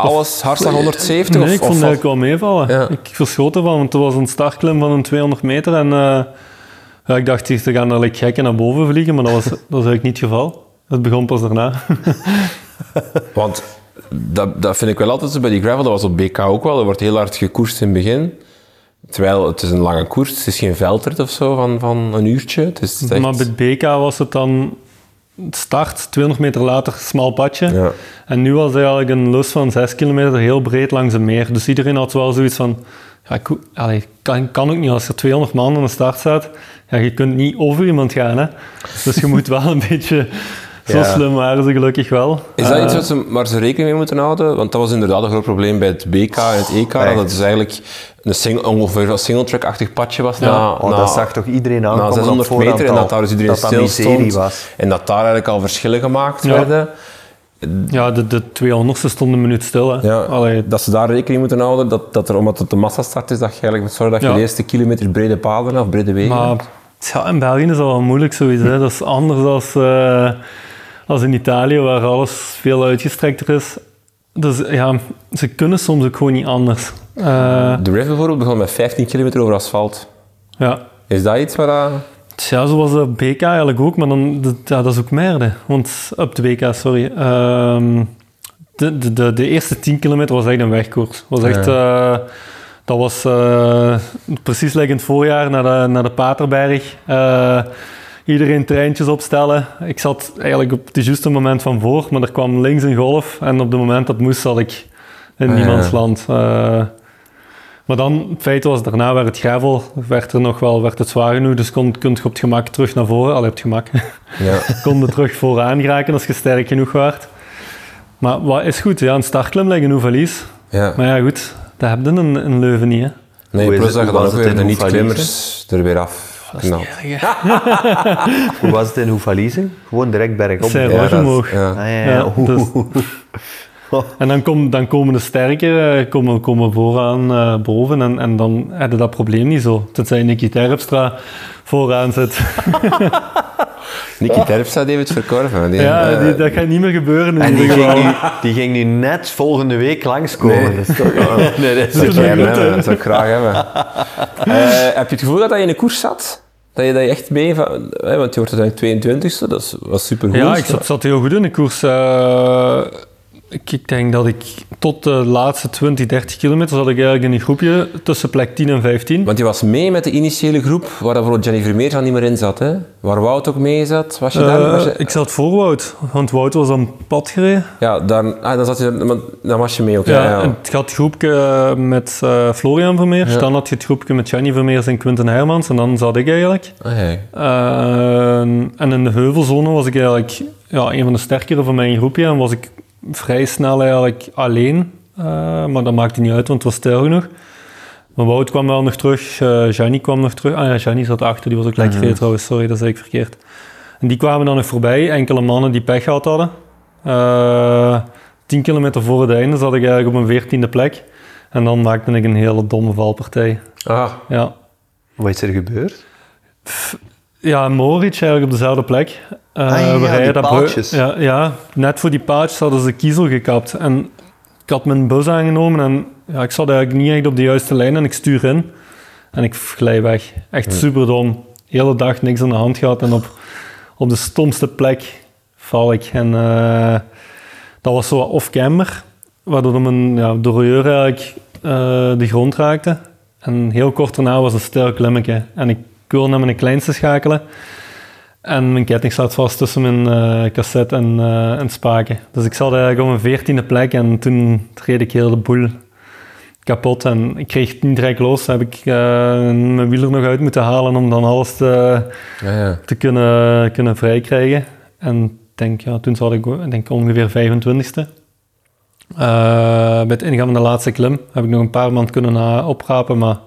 Alles, hartslag 170 Nee, of, ik vond het eigenlijk wel meevallen. Ja. Ik verschoot ervan, want er was een startklim van een 200 meter en eh, Ja, ik dacht, ze gaan er like gekken naar boven vliegen, maar dat was, dat was eigenlijk niet het geval. Het begon pas daarna. Want dat, dat vind ik wel altijd zo bij die gravel. Dat was op BK ook wel. Er wordt heel hard gekoerst in het begin. Terwijl het is een lange koers. Het is geen veldrit of zo van, van een uurtje. Het is echt... Maar bij het BK was het dan start, 200 meter later, smal padje. Ja. En nu was het eigenlijk een lus van 6 kilometer, heel breed langs een meer. Dus iedereen had wel zoiets van... Ja, ik, allee, kan, kan ook niet als er 200 man aan de start staat. Ja, je kunt niet over iemand gaan. Hè? Dus je moet wel een beetje... Zo Ja. slim waren ze gelukkig wel. Is dat Eh, iets wat ze, waar ze rekening mee moeten houden? Want dat was inderdaad een groot probleem bij het BK en het EK. Dat is eigenlijk een single, ongeveer een single-track-achtig padje was. Ja. Na, Oh, na, dat zag toch iedereen na aankomen 600 op voorhand meter en al, dat daar dus iedereen dat dat stil miserie stond. was. En dat daar eigenlijk al verschillen gemaakt Ja. werden. Ja, de, de 200ste stond een minuut stil. Hè. Ja, Allee, dat ze daar rekening moeten houden. Dat, dat er, omdat het de massastart is, dat je eigenlijk moet zorgen dat je Ja. de eerste kilometer brede paden of brede wegen Maar hebt. ja, in België is dat wel moeilijk zoiets. Hè. Dat is anders dan als in Italië, waar alles veel uitgestrekter is. Dus ja, ze kunnen soms ook gewoon niet anders. Eh, De River bijvoorbeeld begon met 15 kilometer over asfalt. ja. Is dat iets waar... dat- ja, zo was de BK eigenlijk ook, maar dan, dat- ja, dat is ook merde. Want op de BK, sorry. Ehm, de, de, de, de eerste 10 kilometer was echt een wegkoers. Was echt, eh, dat was eh, precies like in het voorjaar naar de, naar de Paterberg. Iedereen treintjes opstellen. Ik zat eigenlijk op het juiste moment van voor, maar er kwam links een golf. En op het moment dat moest, zat ik in Ah, niemands ja. land. Eh, maar dan, het feit was, daarna werd het gravel, werd er nog wel, werd het zwaar genoeg, dus kon, kun je op het gemak terug naar voren, al op het gemak, Ja. kon je terug vooraan geraken als je sterk genoeg waart. Maar wat is goed, ja, een startklim leggen hoe verlies. ja. Maar ja, goed, dat heb je in, in Leuven niet, hè. Nee, plus dat je dan ook weer de niet-klimmers er weer af Hoe was het in Hoefalize? Gewoon direct bergop. Zij Ja, omhoog. ja. Ah, ja, Ja, ja. Oeh. dus- En dan, kom, dan komen de sterker eh, komen, komen vooraan eh, boven en, en dan heb je dat probleem niet zo. Tenzij Nicky Terpstra vooraan zit. Nicky Terpstra die heeft het verkorven. Die, Ja, eh, die, dat gaat niet meer gebeuren in En die ging, geval. nu, die ging nu net volgende week langskomen. Nee. Dat is toch, nee, dat is dat is zou ik een gerne route. hebben, dat zou ik graag hebben. Eh, heb je het gevoel dat je in een koers zat? Dat je dat je echt mee van... hè, want je wordt uiteindelijk 22e, dat was supergoed. Ja, ik zat, zat heel goed in de koers. Eh, ik, denk dat ik tot de laatste 20, 30 kilometer zat ik eigenlijk in een groepje tussen plek 10 en 15. Want je was mee met de initiële groep, waar bijvoorbeeld Jenny Vermeer al niet meer in zat. Hè? Waar Wout ook mee zat. Was je daar? Eh, was je- ik zat voor Wout, want Wout was aan pad gereden. Ja, daar, ah, dan, zat je, dan was je mee ook. Ja, Ja, ja. en het het groepje met eh, Florian Vermeer. Ja. Dan had je het groepje met Jenny Vermeers en Quinten Hermans. En dan zat ik eigenlijk. Ah, hey. Eh, en in de heuvelzone was ik eigenlijk ja, een van de sterkere van mijn groepje. En was ik vrij snel eigenlijk alleen. Eh, maar dat maakte niet uit, want het was stijl genoeg. Maar Wout kwam wel nog terug. Gianni kwam nog terug. Ah ja, Gianni zat achter. Die was ook lekker veel trouwens. Sorry, dat zei ik verkeerd. En die kwamen dan nog voorbij. Enkele mannen die pech gehad hadden. Eh 10 kilometer voor het einde zat ik eigenlijk op een veertiende plek. En dan maakte ik een hele domme valpartij. ah, Ja. Wat is er gebeurd? Ja, Moritz eigenlijk op dezelfde plek. Eh, Ah, ja, ja, waar hij die dat paaltjes. Ja, ja, net voor die paaltjes hadden ze de kiezel gekapt. En ik had mijn bus aangenomen en ja, ik zat eigenlijk niet echt op de juiste lijn en ik stuur in. En ik glij weg. Echt super dom. De hele dag niks aan de hand gehad en op, op de stomste plek val ik. En eh, dat was zo off-camber, waardoor mijn ja, derailleur eigenlijk eh, de grond raakte. En heel kort daarna was een stijl klimmetje. En ik wil naar mijn kleinste schakelen. En mijn ketting staat vast tussen mijn eh, cassette en, eh en spaken. Dus ik zat eigenlijk op mijn veertiende plek en toen reed ik heel de boel kapot. En ik kreeg het niet direct los. heb ik eh, mijn wiel er nog uit moeten halen om dan alles te, ja, ja. te kunnen, kunnen vrijkrijgen. En denk, ja, toen zat ik, denk ongeveer 25ste. Eh, bij het ingaan van de laatste klim heb ik nog een paar maanden kunnen oprapen, maar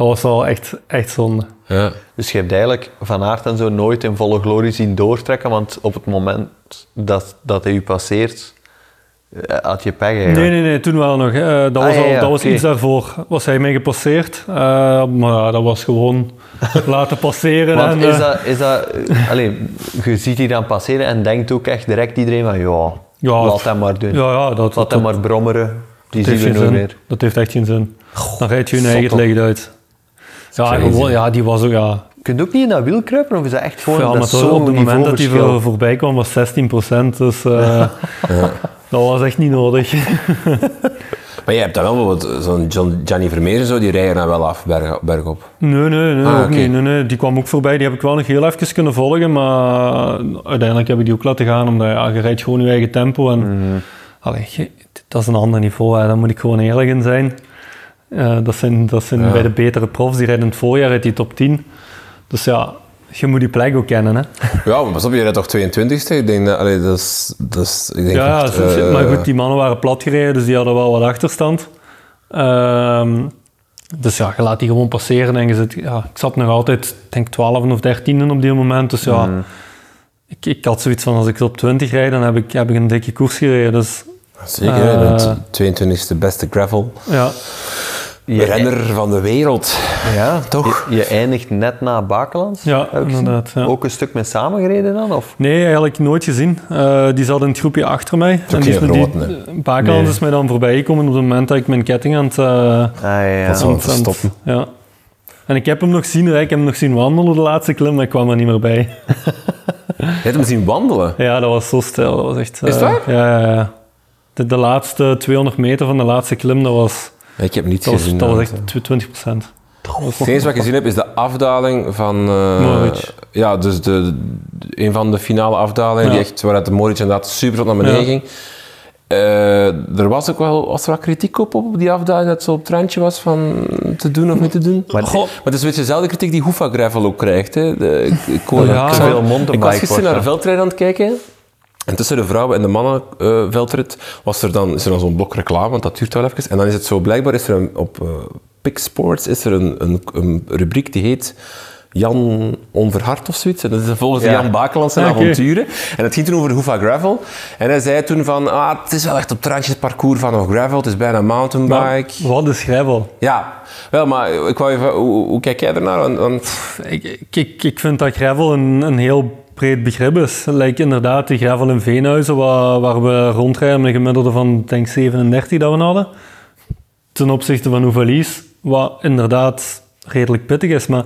dat was wel echt, echt zonde. ja. Dus je hebt eigenlijk Van Aert en zo nooit in volle glorie zien doortrekken, want op het moment dat, dat hij u passeert, eh, had je pech eigenlijk. Nee, nee, nee, toen wel nog. Eh, dat Ah, was, ja, al, ja, dat was iets daarvoor. Was hij mij gepasseerd, eh, maar ja, dat was gewoon laten passeren. Want en, is dat, is dat eh, allee, je ziet die dan passeren en denkt ook echt direct iedereen van ja, Ja, laat hem maar doen. ja, ja, dat, laat dat, hem maar brommeren, die dat zien heeft we geen nooit zin. meer. Dat heeft echt geen zin. Dan rijd je je zot eigen licht uit. Ja, gewoon, ja, die was ook, ja. Kun je ook niet in dat wiel kruipen, of is dat echt gewoon Ja, dat maar zo'n op het moment dat hij voor, voorbij kwam was 16%, dus eh, dat was echt niet nodig. Maar jij hebt dan wel bijvoorbeeld zo'n John, Gianni Vermeer en zo, die rijden dan wel af berg, bergop. Nee, nee, nee, Ah, ook oké. niet. Nee, nee, die kwam ook voorbij. Die heb ik wel nog heel even kunnen volgen, maar uiteindelijk heb ik die ook laten gaan, omdat ja, je rijdt gewoon je eigen tempo. En, allee, je- dat is een ander niveau, hè. daar moet ik gewoon eerlijk in zijn. Eh, dat zijn, dat zijn Ja. bij de betere profs, die rijden in het voorjaar uit die top 10. Dus ja, je moet die plek ook kennen. Hè. Ja, maar pas op, je rijdt toch 22e? Ik denk dat, allee, dat is... Dat is ik denk Ja, echt, eh, maar goed, die mannen waren plat gereden, dus die hadden wel wat achterstand. Ehm, dus ja, je laat die gewoon passeren en je zit, ja, ik zat nog altijd, denk 12 of 13 op die moment. Dus ja, ik, ik had zoiets van, als ik op 20 rijd, dan heb ik, heb ik een dikke koers gereden. Dus Zeker, hè, Eh, de 22e beste gravel. ja, Je, renner van de wereld. ja, Toch? Je, je eindigt net na Bakelands. Ja, inderdaad, ja. Ook een stuk met samengereden dan? Of? nee, eigenlijk nooit gezien. Eh, die zat in het groepje achter mij. ook die geen met die, grote, Bakelands Nee. is mij dan voorbij gekomen op het moment dat ik mijn ketting aan het... eh, Ah, ja. Dat is aan aan het- stoppen. Ja. En ik heb hem nog zien rijden, ik heb hem nog zien wandelen de laatste klim, maar ik kwam er niet meer bij. Je hebt hem zien wandelen. Ja, dat was zo stijl. Dat was echt... Is het eh, waar? Ja, ja, ja. De, de laatste 200 meter van de laatste klim, dat was, Ik heb niets dat was, gezien. dat was echt tw- 20 procent. Het enige wat ik gezien heb is de afdaling van... eh, Moritz. Ja, dus de, de- een van de finale afdalingen, Ja. die echt, waaruit de Moritz inderdaad super tot naar beneden Ja. ging. Eh, er was ook wel was er wat kritiek op, op die afdaling, dat het zo op het randje was van te doen of niet te doen. Maar- Goh, maar het is een beetje dezelfde kritiek die Hoofa Gravel ook krijgt. Hè. De, ik, ik, hoor- Ja, ik, ik was gisteren naar de veldrijd aan het kijken. En tussen de vrouwen en de mannen eh, was er dan, is er dan zo'n blok reclame, want dat duurt wel even. En dan is het zo, blijkbaar is er een, op eh Pick Sports is er een, een, een rubriek die heet Jan Onverhard of zoiets. En dat is volgens Ja. Jan Bakeland zijn avonturen. En het ging toen over de Hoofa Gravel. En hij zei toen van, ah, het is wel echt op het parcours van een gravel, het is bijna mountainbike. Wat is gravel? Ja, wel, maar ik wou even, hoe, hoe kijk jij ernaar? Want, ik, ik, ik vind dat gravel een, een heel breed begrip is. Lijkt inderdaad de gravel in Veenhuizen, waar, waar we rondrijden met een gemiddelde van denk 37 dat we hadden. Ten opzichte van Ouvalies, wat inderdaad redelijk pittig is, maar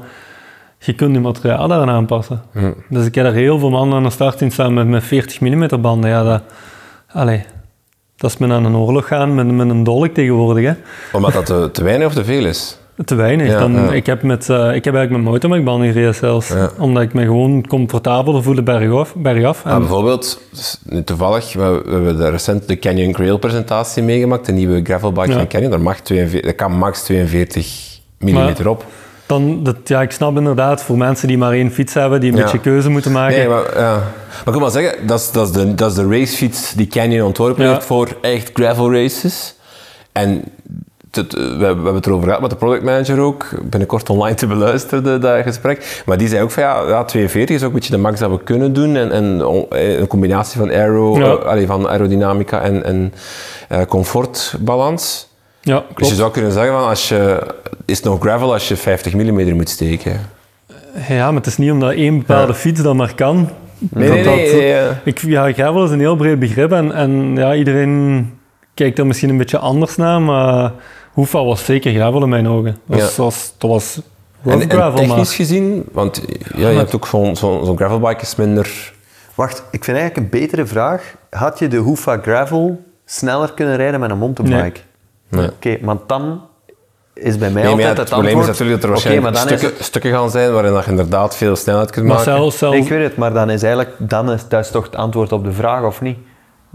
je kunt je materiaal daaraan aanpassen. Dus ik heb er heel veel mannen aan de start zien staan met, met 40 mm banden. Ja, dat, allee, dat is men aan een oorlog gaan met, met een dolk tegenwoordig. Hè. omdat dat te, te weinig of te veel is. Te weinig. Ja, Dan, ja. Ik, heb met, eh, ik heb eigenlijk met mountainbikebanden gereden zelfs. Ja. Omdat ik me gewoon comfortabeler voelde bergaf. bergaf. Maar En, bijvoorbeeld, dus nu toevallig, we, we hebben de recent de Canyon Grail presentatie meegemaakt, de nieuwe gravelbike van Canyon. Daar, mag 42, daar kan max 42 mm op. dan, dat, ja, ik snap inderdaad, voor mensen die maar één fiets hebben, die een beetje keuze moeten maken. Nee, maar, ja. maar ik wil maar zeggen, dat is, dat, is de, dat is de racefiets die Canyon ontworpen heeft voor echt gravel races. En we, we hebben het erover gehad met de productmanager ook, binnenkort online te beluisteren, de- dat gesprek. Maar die zei ook van ja, ja 42 is ook een beetje de max dat we kunnen doen. En, en eh, een combinatie van, aero, Ja. eh, allee, van aerodynamica en, en eh, comfortbalans. Ja, Dus je klopt. zou kunnen zeggen van als je, is het nog gravel als je 50 mm moet steken. Ja, maar het is niet omdat één bepaalde Ja. fiets dat maar kan. Nee, dat nee, dat- nee, nee, Ik, ja, gravel is een heel breed begrip en, en ja, iedereen kijkt er misschien een beetje anders naar, maar Hoefa was zeker gravel in mijn ogen. Dat was, Ja. was, dat was En, rough en gravel, technisch maar... gezien, want ja, je hebt ook zo'n zo'n zo'n gravelbike is minder... Wacht, ik vind eigenlijk een betere vraag. Had je de Hoofa Gravel sneller kunnen rijden met een mountainbike? Nee. Oké, want dan is bij mij Nee, ja, altijd het het probleem is antwoord... natuurlijk dat er Oké, waarschijnlijk maar dan is stukken, het- stukken gaan zijn waarin dat je inderdaad veel snelheid kunt Maar maken. zelfs, Ik weet het, maar dan is eigenlijk... Dan is, dat is toch het antwoord op de vraag, of niet?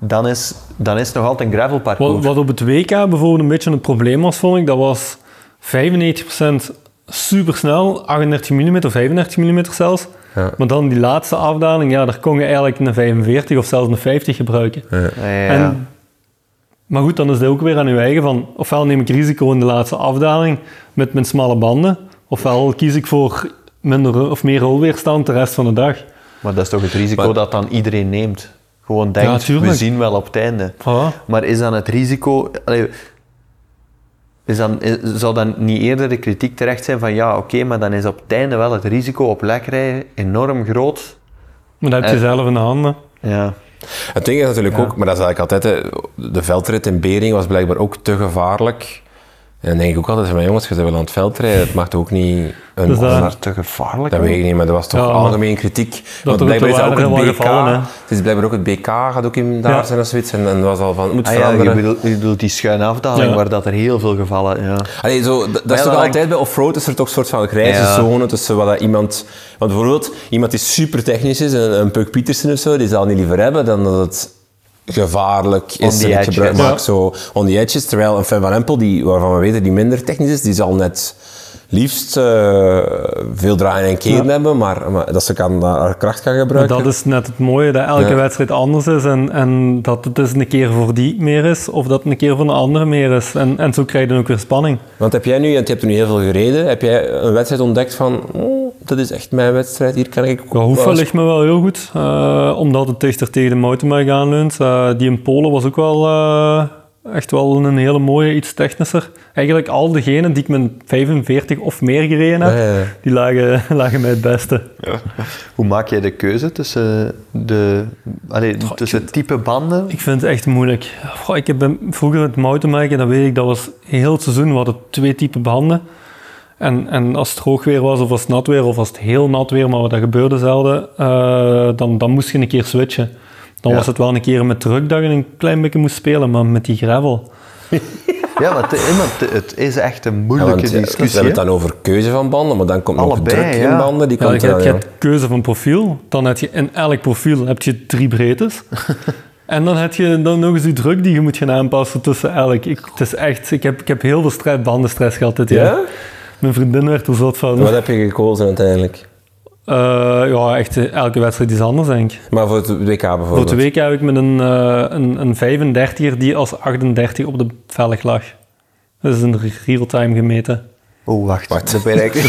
Dan is, dan is het nog altijd een gravelparcours. Wat, wat op het WK bijvoorbeeld een beetje het probleem was, vond ik, dat was 95% supersnel, 38 mm, 35 mm zelfs. Ja. Maar dan die laatste afdaling, ja, daar kon je eigenlijk een 45 of zelfs een 50 gebruiken. Ja, ja, ja. En, maar goed, dan is het ook weer aan je eigen van, ofwel neem ik risico in de laatste afdaling met mijn smalle banden, ofwel kies ik voor minder of meer rolweerstand de rest van de dag. Maar dat is toch het risico Maar- dat dan iedereen neemt? Gewoon denkt, we zien wel op het einde. Voilà. Maar is dan het risico... allee, is dan, is- zou dan niet eerder de kritiek terecht zijn van ja, oké, maar dan is op het einde wel het risico op lekrijden enorm groot. Maar dat heb je Eh. zelf in de handen. Ja. Het ding is natuurlijk ook, maar dat is eigenlijk altijd, de veldrit in Bering was blijkbaar ook te gevaarlijk En dan denk ik ook altijd van, mijn jongens, je bent wel aan het veld rijden, het mag toch ook niet een... Dus dat- Dat te gevaarlijk. Dat weet ik niet, maar dat was toch Ja, algemeen kritiek. Want er- blijkbaar is dat ook het wel BK. gevallen, het is blijkbaar ook het BK gaat ook in daar Ja. zijn of zoiets. En, en dat was al van, het moet Ah ja, je veranderen. bedoelt, je bedoelt die schuine afdaling Ja. waar dat er heel veel gevallen... Ja. Allee, zo, dat, dat is toch dat altijd bij offroad is er toch een soort van grijze Ja. zone tussen wat dat iemand... Want bijvoorbeeld, iemand die super technisch is, een, een Puk Pietersen of zo, die zal niet liever hebben dan dat het gevaarlijk On is the en ik gebruik ja. maak zo on the edges. Terwijl een Fan van Empel, die, waarvan we weten die minder technisch is, die zal net liefst eh, veel draaien en keren Ja. hebben, maar, maar dat ze kan, haar kracht kan Maar gebruiken. dat is net het mooie, dat elke Ja. wedstrijd anders is en, en dat het dus een keer voor die meer is of dat het een keer voor een andere meer is. En, en zo krijg je dan ook weer spanning. Want heb jij nu, want je hebt er nu heel veel gereden, heb jij een wedstrijd ontdekt van, oh, dat is echt mijn wedstrijd, hier kan ik... Ja, ligt me wel heel goed, eh, omdat het dichter tegen de mountainbike aanleunt. Eh, die in Polen was ook wel eh, echt wel een hele mooie, iets technischer. Eigenlijk al degenen die ik met 45 of meer gereden heb, Ja, ja, ja. die lagen, lagen mij het beste. Hoe maak jij de keuze tussen, de, allee, tussen het type banden? Ik vind het echt moeilijk. Goh, ik heb vroeger het mountainbiken, dat weet ik, dat was heel het seizoen, we hadden twee typen banden. En, en als het droog weer was, of als het nat weer, of als het heel nat weer, maar dat gebeurde zelden, eh, dan, dan moest je een keer switchen. Dan Ja. was het wel een keer met druk dat je een klein beetje moest spelen, maar met die gravel. Ja, maar het, eh, maar het- het is echt een Ja, moeilijke want, eh, we discussie. hebben het dan over keuze van banden, maar dan komt Allebei, nog druk ja. in banden. Die Ja, komt je, hebt, eraan, je ja. hebt keuze van profiel, dan heb je in elk profiel heb je drie breedtes. en dan heb je dan nog eens die druk die je moet gaan aanpassen tussen elk. Ik, het is echt, ik, heb, ik heb heel veel stress, bandenstress gehad dit jaar. Ja? Mijn vriendin werd er zot van. Wat heb je gekozen uiteindelijk? Eh, ja, echt eh, elke wedstrijd is anders, denk ik. Maar voor het WK bijvoorbeeld? Voor de week heb ik met een, eh een, een 35er die als 38 op de velg lag. Dat is een real-time gemeten. Oh, wacht.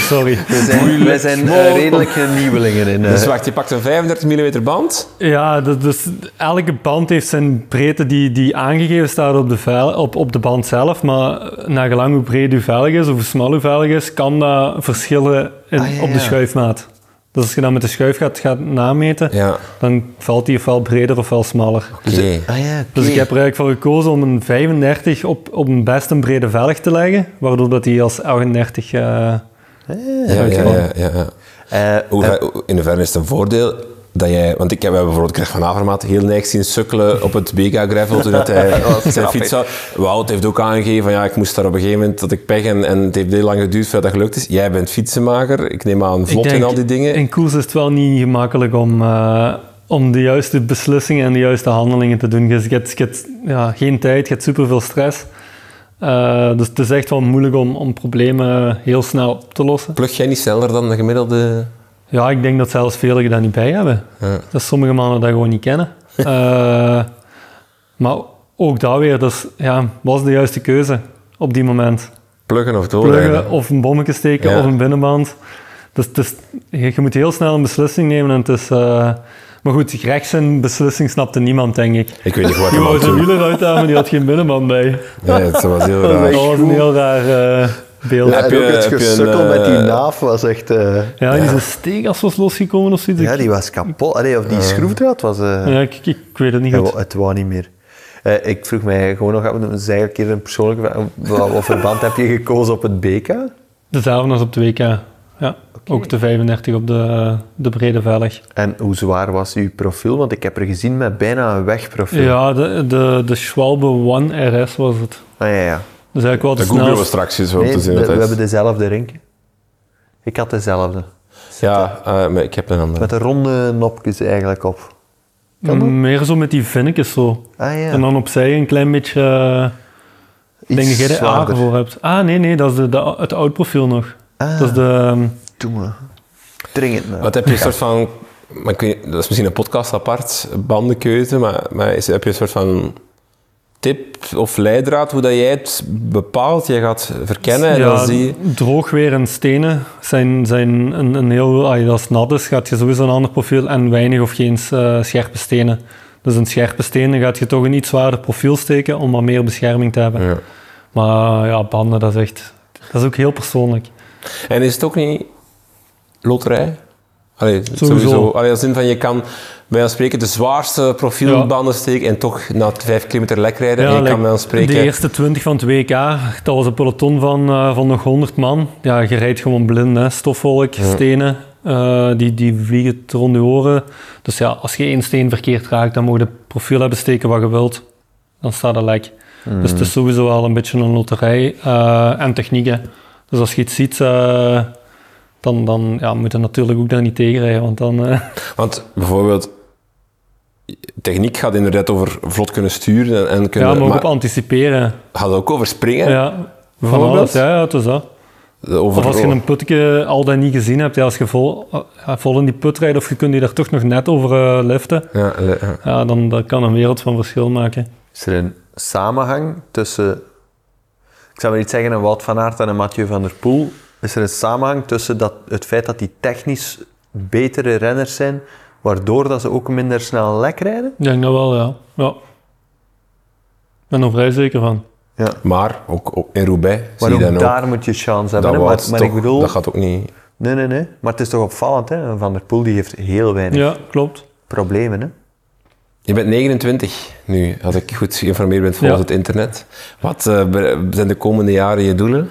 Sorry. We zijn, wij zijn eh, redelijke nieuwelingen in. eh. Dus wacht, je pakt een 35 mm band. Ja, dus, elke band heeft zijn breedte die, die aangegeven staat op de, vel, op, op de band zelf. Maar nagelang hoe breed uw velg is of hoe smal uw velg is, kan dat verschillen in, Ah, ja, op de schuifmaat. Dus als je dan met de schuif gaat, gaat nameten, Ja, dan valt die ofwel breder ofwel smaller. oké. ah ja, Dus ik heb er eigenlijk voor gekozen om een 35 op, op een best een brede velg te leggen, waardoor dat die als 38... eh, Ja, ja, ja, ja, ja. Eh, Hoe, eh, ver- in hoeverre is het een voordeel dat jij... Want ik heb bijvoorbeeld Greg van Avermaat heel neig zien sukkelen op het BK Gravel toen hij zijn fiets had. Wout heeft ook aangegeven van ja, ik moest daar op een gegeven moment dat ik pech en, en het heeft heel lang geduurd voordat dat gelukt is. Jij bent fietsenmaker, ik neem aan vlot in al die dingen. In koers is het wel niet gemakkelijk om, eh, om de juiste beslissingen en de juiste handelingen te doen. Dus je hebt, je hebt ja, geen tijd, je hebt superveel stress. Eh, dus het is echt wel moeilijk om, om problemen heel snel op te lossen. Plug jij niet sneller dan de gemiddelde... Ja, ik denk dat zelfs velen er dat niet bij hebben. Ja. Dat sommige mannen dat gewoon niet kennen. Eh, maar ook dat weer, dus, ja, was de juiste keuze op die moment. Pluggen of doorrijden? Pluggen of een bommetje steken Ja. of een binnenband. Dus is, je, moet heel snel een beslissing nemen. En het is, eh, maar goed, Greg zijn beslissing snapte niemand, denk ik. Ik weet niet wat Die wou zijn wieler uithalen, maar die had geen binnenband bij. Nee, het was heel Dat raar. was een heel raar eh, beeld. ja, Ja, Heb je- het heb je een, gesukkel met die eh, naaf was echt... eh, die zijn steekas was losgekomen of zoiets. ja, die was kapot. Allee, of die schroefdraad was... eh, Ja, ik, ik, ik weet het niet Ja, goed. het wou niet meer. Eh, ik vroeg mij gewoon nog af, dat is eigenlijk een keer een persoonlijke vraag. Wat, wat voor band heb je gekozen op het BK? Dezelfde als op de WK. Ja, ook de 35 op de, de brede velg. En hoe zwaar was uw profiel? Want ik heb er gezien met bijna een wegprofiel. Ja, de, de, de Schwalbe One RS was het. Ah, ja, ja. Dus eigenlijk wel de Dat we straks eens om Nee, te zien we, wat hebben dezelfde rink. Ik had dezelfde. Ja, eh, maar ik heb een andere. Met de ronde nopjes eigenlijk op. Kan dat? Meer zo met die vinnetjes zo. Ah ja, En dan opzij een klein beetje... eh, Ik denk dat jij de A zwaarder. voor hebt. Ah, nee, nee, dat is de, de, het oud profiel nog. Ah. Dat is de... ehm, Doe maar. Dringend nou. Wat heb je een soort van... Maar ik weet, dat is misschien een podcast apart, bandenkeuze, maar, maar is, heb je een soort van tip of leidraad hoe dat jij het bepaalt? Je gaat verkennen en dan zie je... droog weer en stenen zijn, zijn een, een heel... Als het nat is, gaat je sowieso een ander profiel en weinig of geen eh, scherpe stenen. Dus een scherpe stenen gaat je toch een iets zwaarder profiel steken om wat meer bescherming te hebben. Ja. Maar ja, banden, dat is echt... Dat is ook heel persoonlijk. En is het ook niet loterij? Allee, sowieso. Allee, als in van je kan bij spreken de zwaarste profielbanden steken en toch na vijf kilometer lek rijden. en je kan bij spreken... De eerste 20 van het WK, dat was een peloton van, uh, van nog 100 man. Ja, je rijdt gewoon blind, hè. stofwolk, stenen. Uh, die, die vliegen rond je oren. Dus ja, als je één steen verkeerd raakt, dan mag je profiel hebben steken wat je wilt. Dan staat er lek. Dus het is sowieso wel een beetje een loterij. Uh, en technieken. Dus als je iets ziet, dan, dan ja, moet je natuurlijk ook daar niet tegen rijden. Want, dan, want bijvoorbeeld, techniek gaat inderdaad over vlot kunnen sturen en, kunnen... Ja, maar ook op anticiperen. Gaat ook over springen? Ja, van alles. Ja, ja, het is dat. Over, of als je een putje al dan niet gezien hebt, ja, als je vol, vol in die put rijdt of je kunt die daar toch nog net over uh, liften, ja, ja. ja, dan dat kan een wereld van verschil maken. Is er een samenhang tussen, ik zou maar niet zeggen een Wout van Aert en een Mathieu van der Poel, is er een samenhang tussen dat, het feit dat die technisch betere renners zijn, waardoor dat ze ook minder snel lek rijden? Ik denk dat wel, ja. ja. Ik ben er vrij zeker van. Ja. Maar ook in Roubaix maar zie je dan ook daar moet je chance hebben. Dat, maar, maar toch, ik bedoel, dat gaat ook niet... Nee, nee, nee. Maar het is toch opvallend, hè? Van der Poel die heeft heel weinig ja, klopt. problemen, hè? Je bent 29 nu, als ik goed geïnformeerd ben volgens ja. het internet. Wat uh, zijn de komende jaren je doelen?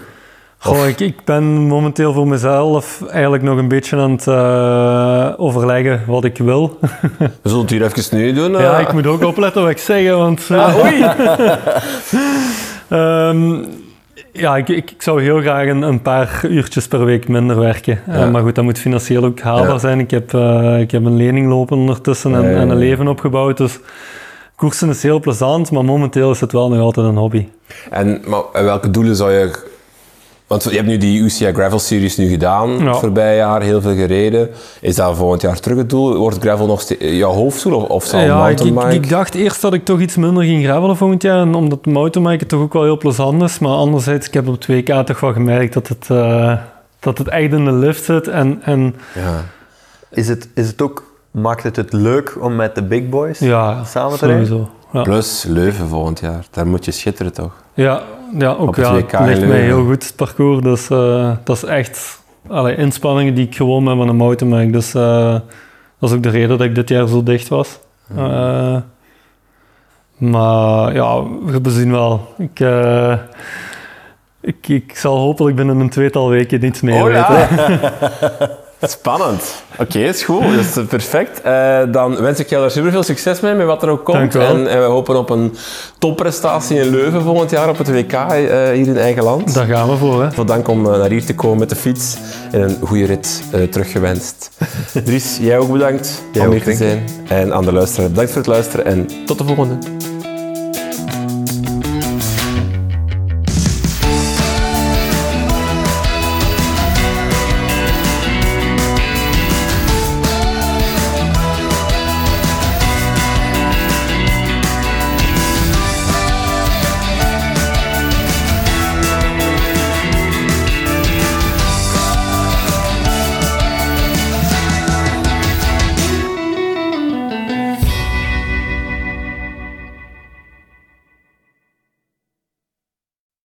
Goh, ik, ik, ben momenteel voor mezelf eigenlijk nog een beetje aan het uh, overleggen wat ik wil. We zullen het hier even nu doen. Uh. Ja, ik moet ook opletten wat ik zeg, want... Ah, oei! um, ja, ik, ik, zou heel graag een, een, paar uurtjes per week minder werken. Ja. Uh, maar goed, dat moet financieel ook haalbaar ja. zijn. Ik heb, uh, ik heb een lening lopen ondertussen en, en, een leven opgebouwd. Dus koersen is heel plezant, maar momenteel is het wel nog altijd een hobby. En maar, welke doelen zou je want je hebt nu die UCI Gravel Series nu gedaan, ja. het voorbije jaar, heel veel gereden. Is dat volgend jaar terug het doel? Wordt gravel nog jouw hoofddoel of, of zal ja, mountainbike? Ik, ik, dacht eerst dat ik toch iets minder ging gravelen volgend jaar, en omdat mountainbiken toch ook wel heel plezant is. Maar anderzijds, ik heb op 2K toch wel gemerkt dat het, uh, dat het echt in de lift zit. En, en ja. is, het, is het ook, maakt het het leuk om met de big boys ja, samen te rijden? Plus Leuven volgend jaar, daar moet je schitteren toch? Ja, ja ook ja, het ligt mij heel goed, het parcours. Dus uh, dat is echt allee, inspanningen die ik gewoon met mijn mountainbike. Dus uh, dat is ook de reden dat ik dit jaar zo dicht was. Uh, maar ja, we zien wel. Ik, ik, ik zal hopelijk binnen een tweetal weken iets meer oh, weten. Ja. Spannend. Oké, okay, is goed. Dat is perfect. Uh, dan wens ik jou daar super veel succes mee, met wat er ook komt. En, en, we hopen op een topprestatie in Leuven volgend jaar op het WK uh, hier in eigen land. Daar gaan we voor. Hè? Veel dank om uh, naar hier te komen met de fiets. En een goede rit teruggewenst. Dries, jij ook bedankt jij om hier te zijn. En aan de luisteraar, bedankt voor het luisteren en tot de volgende.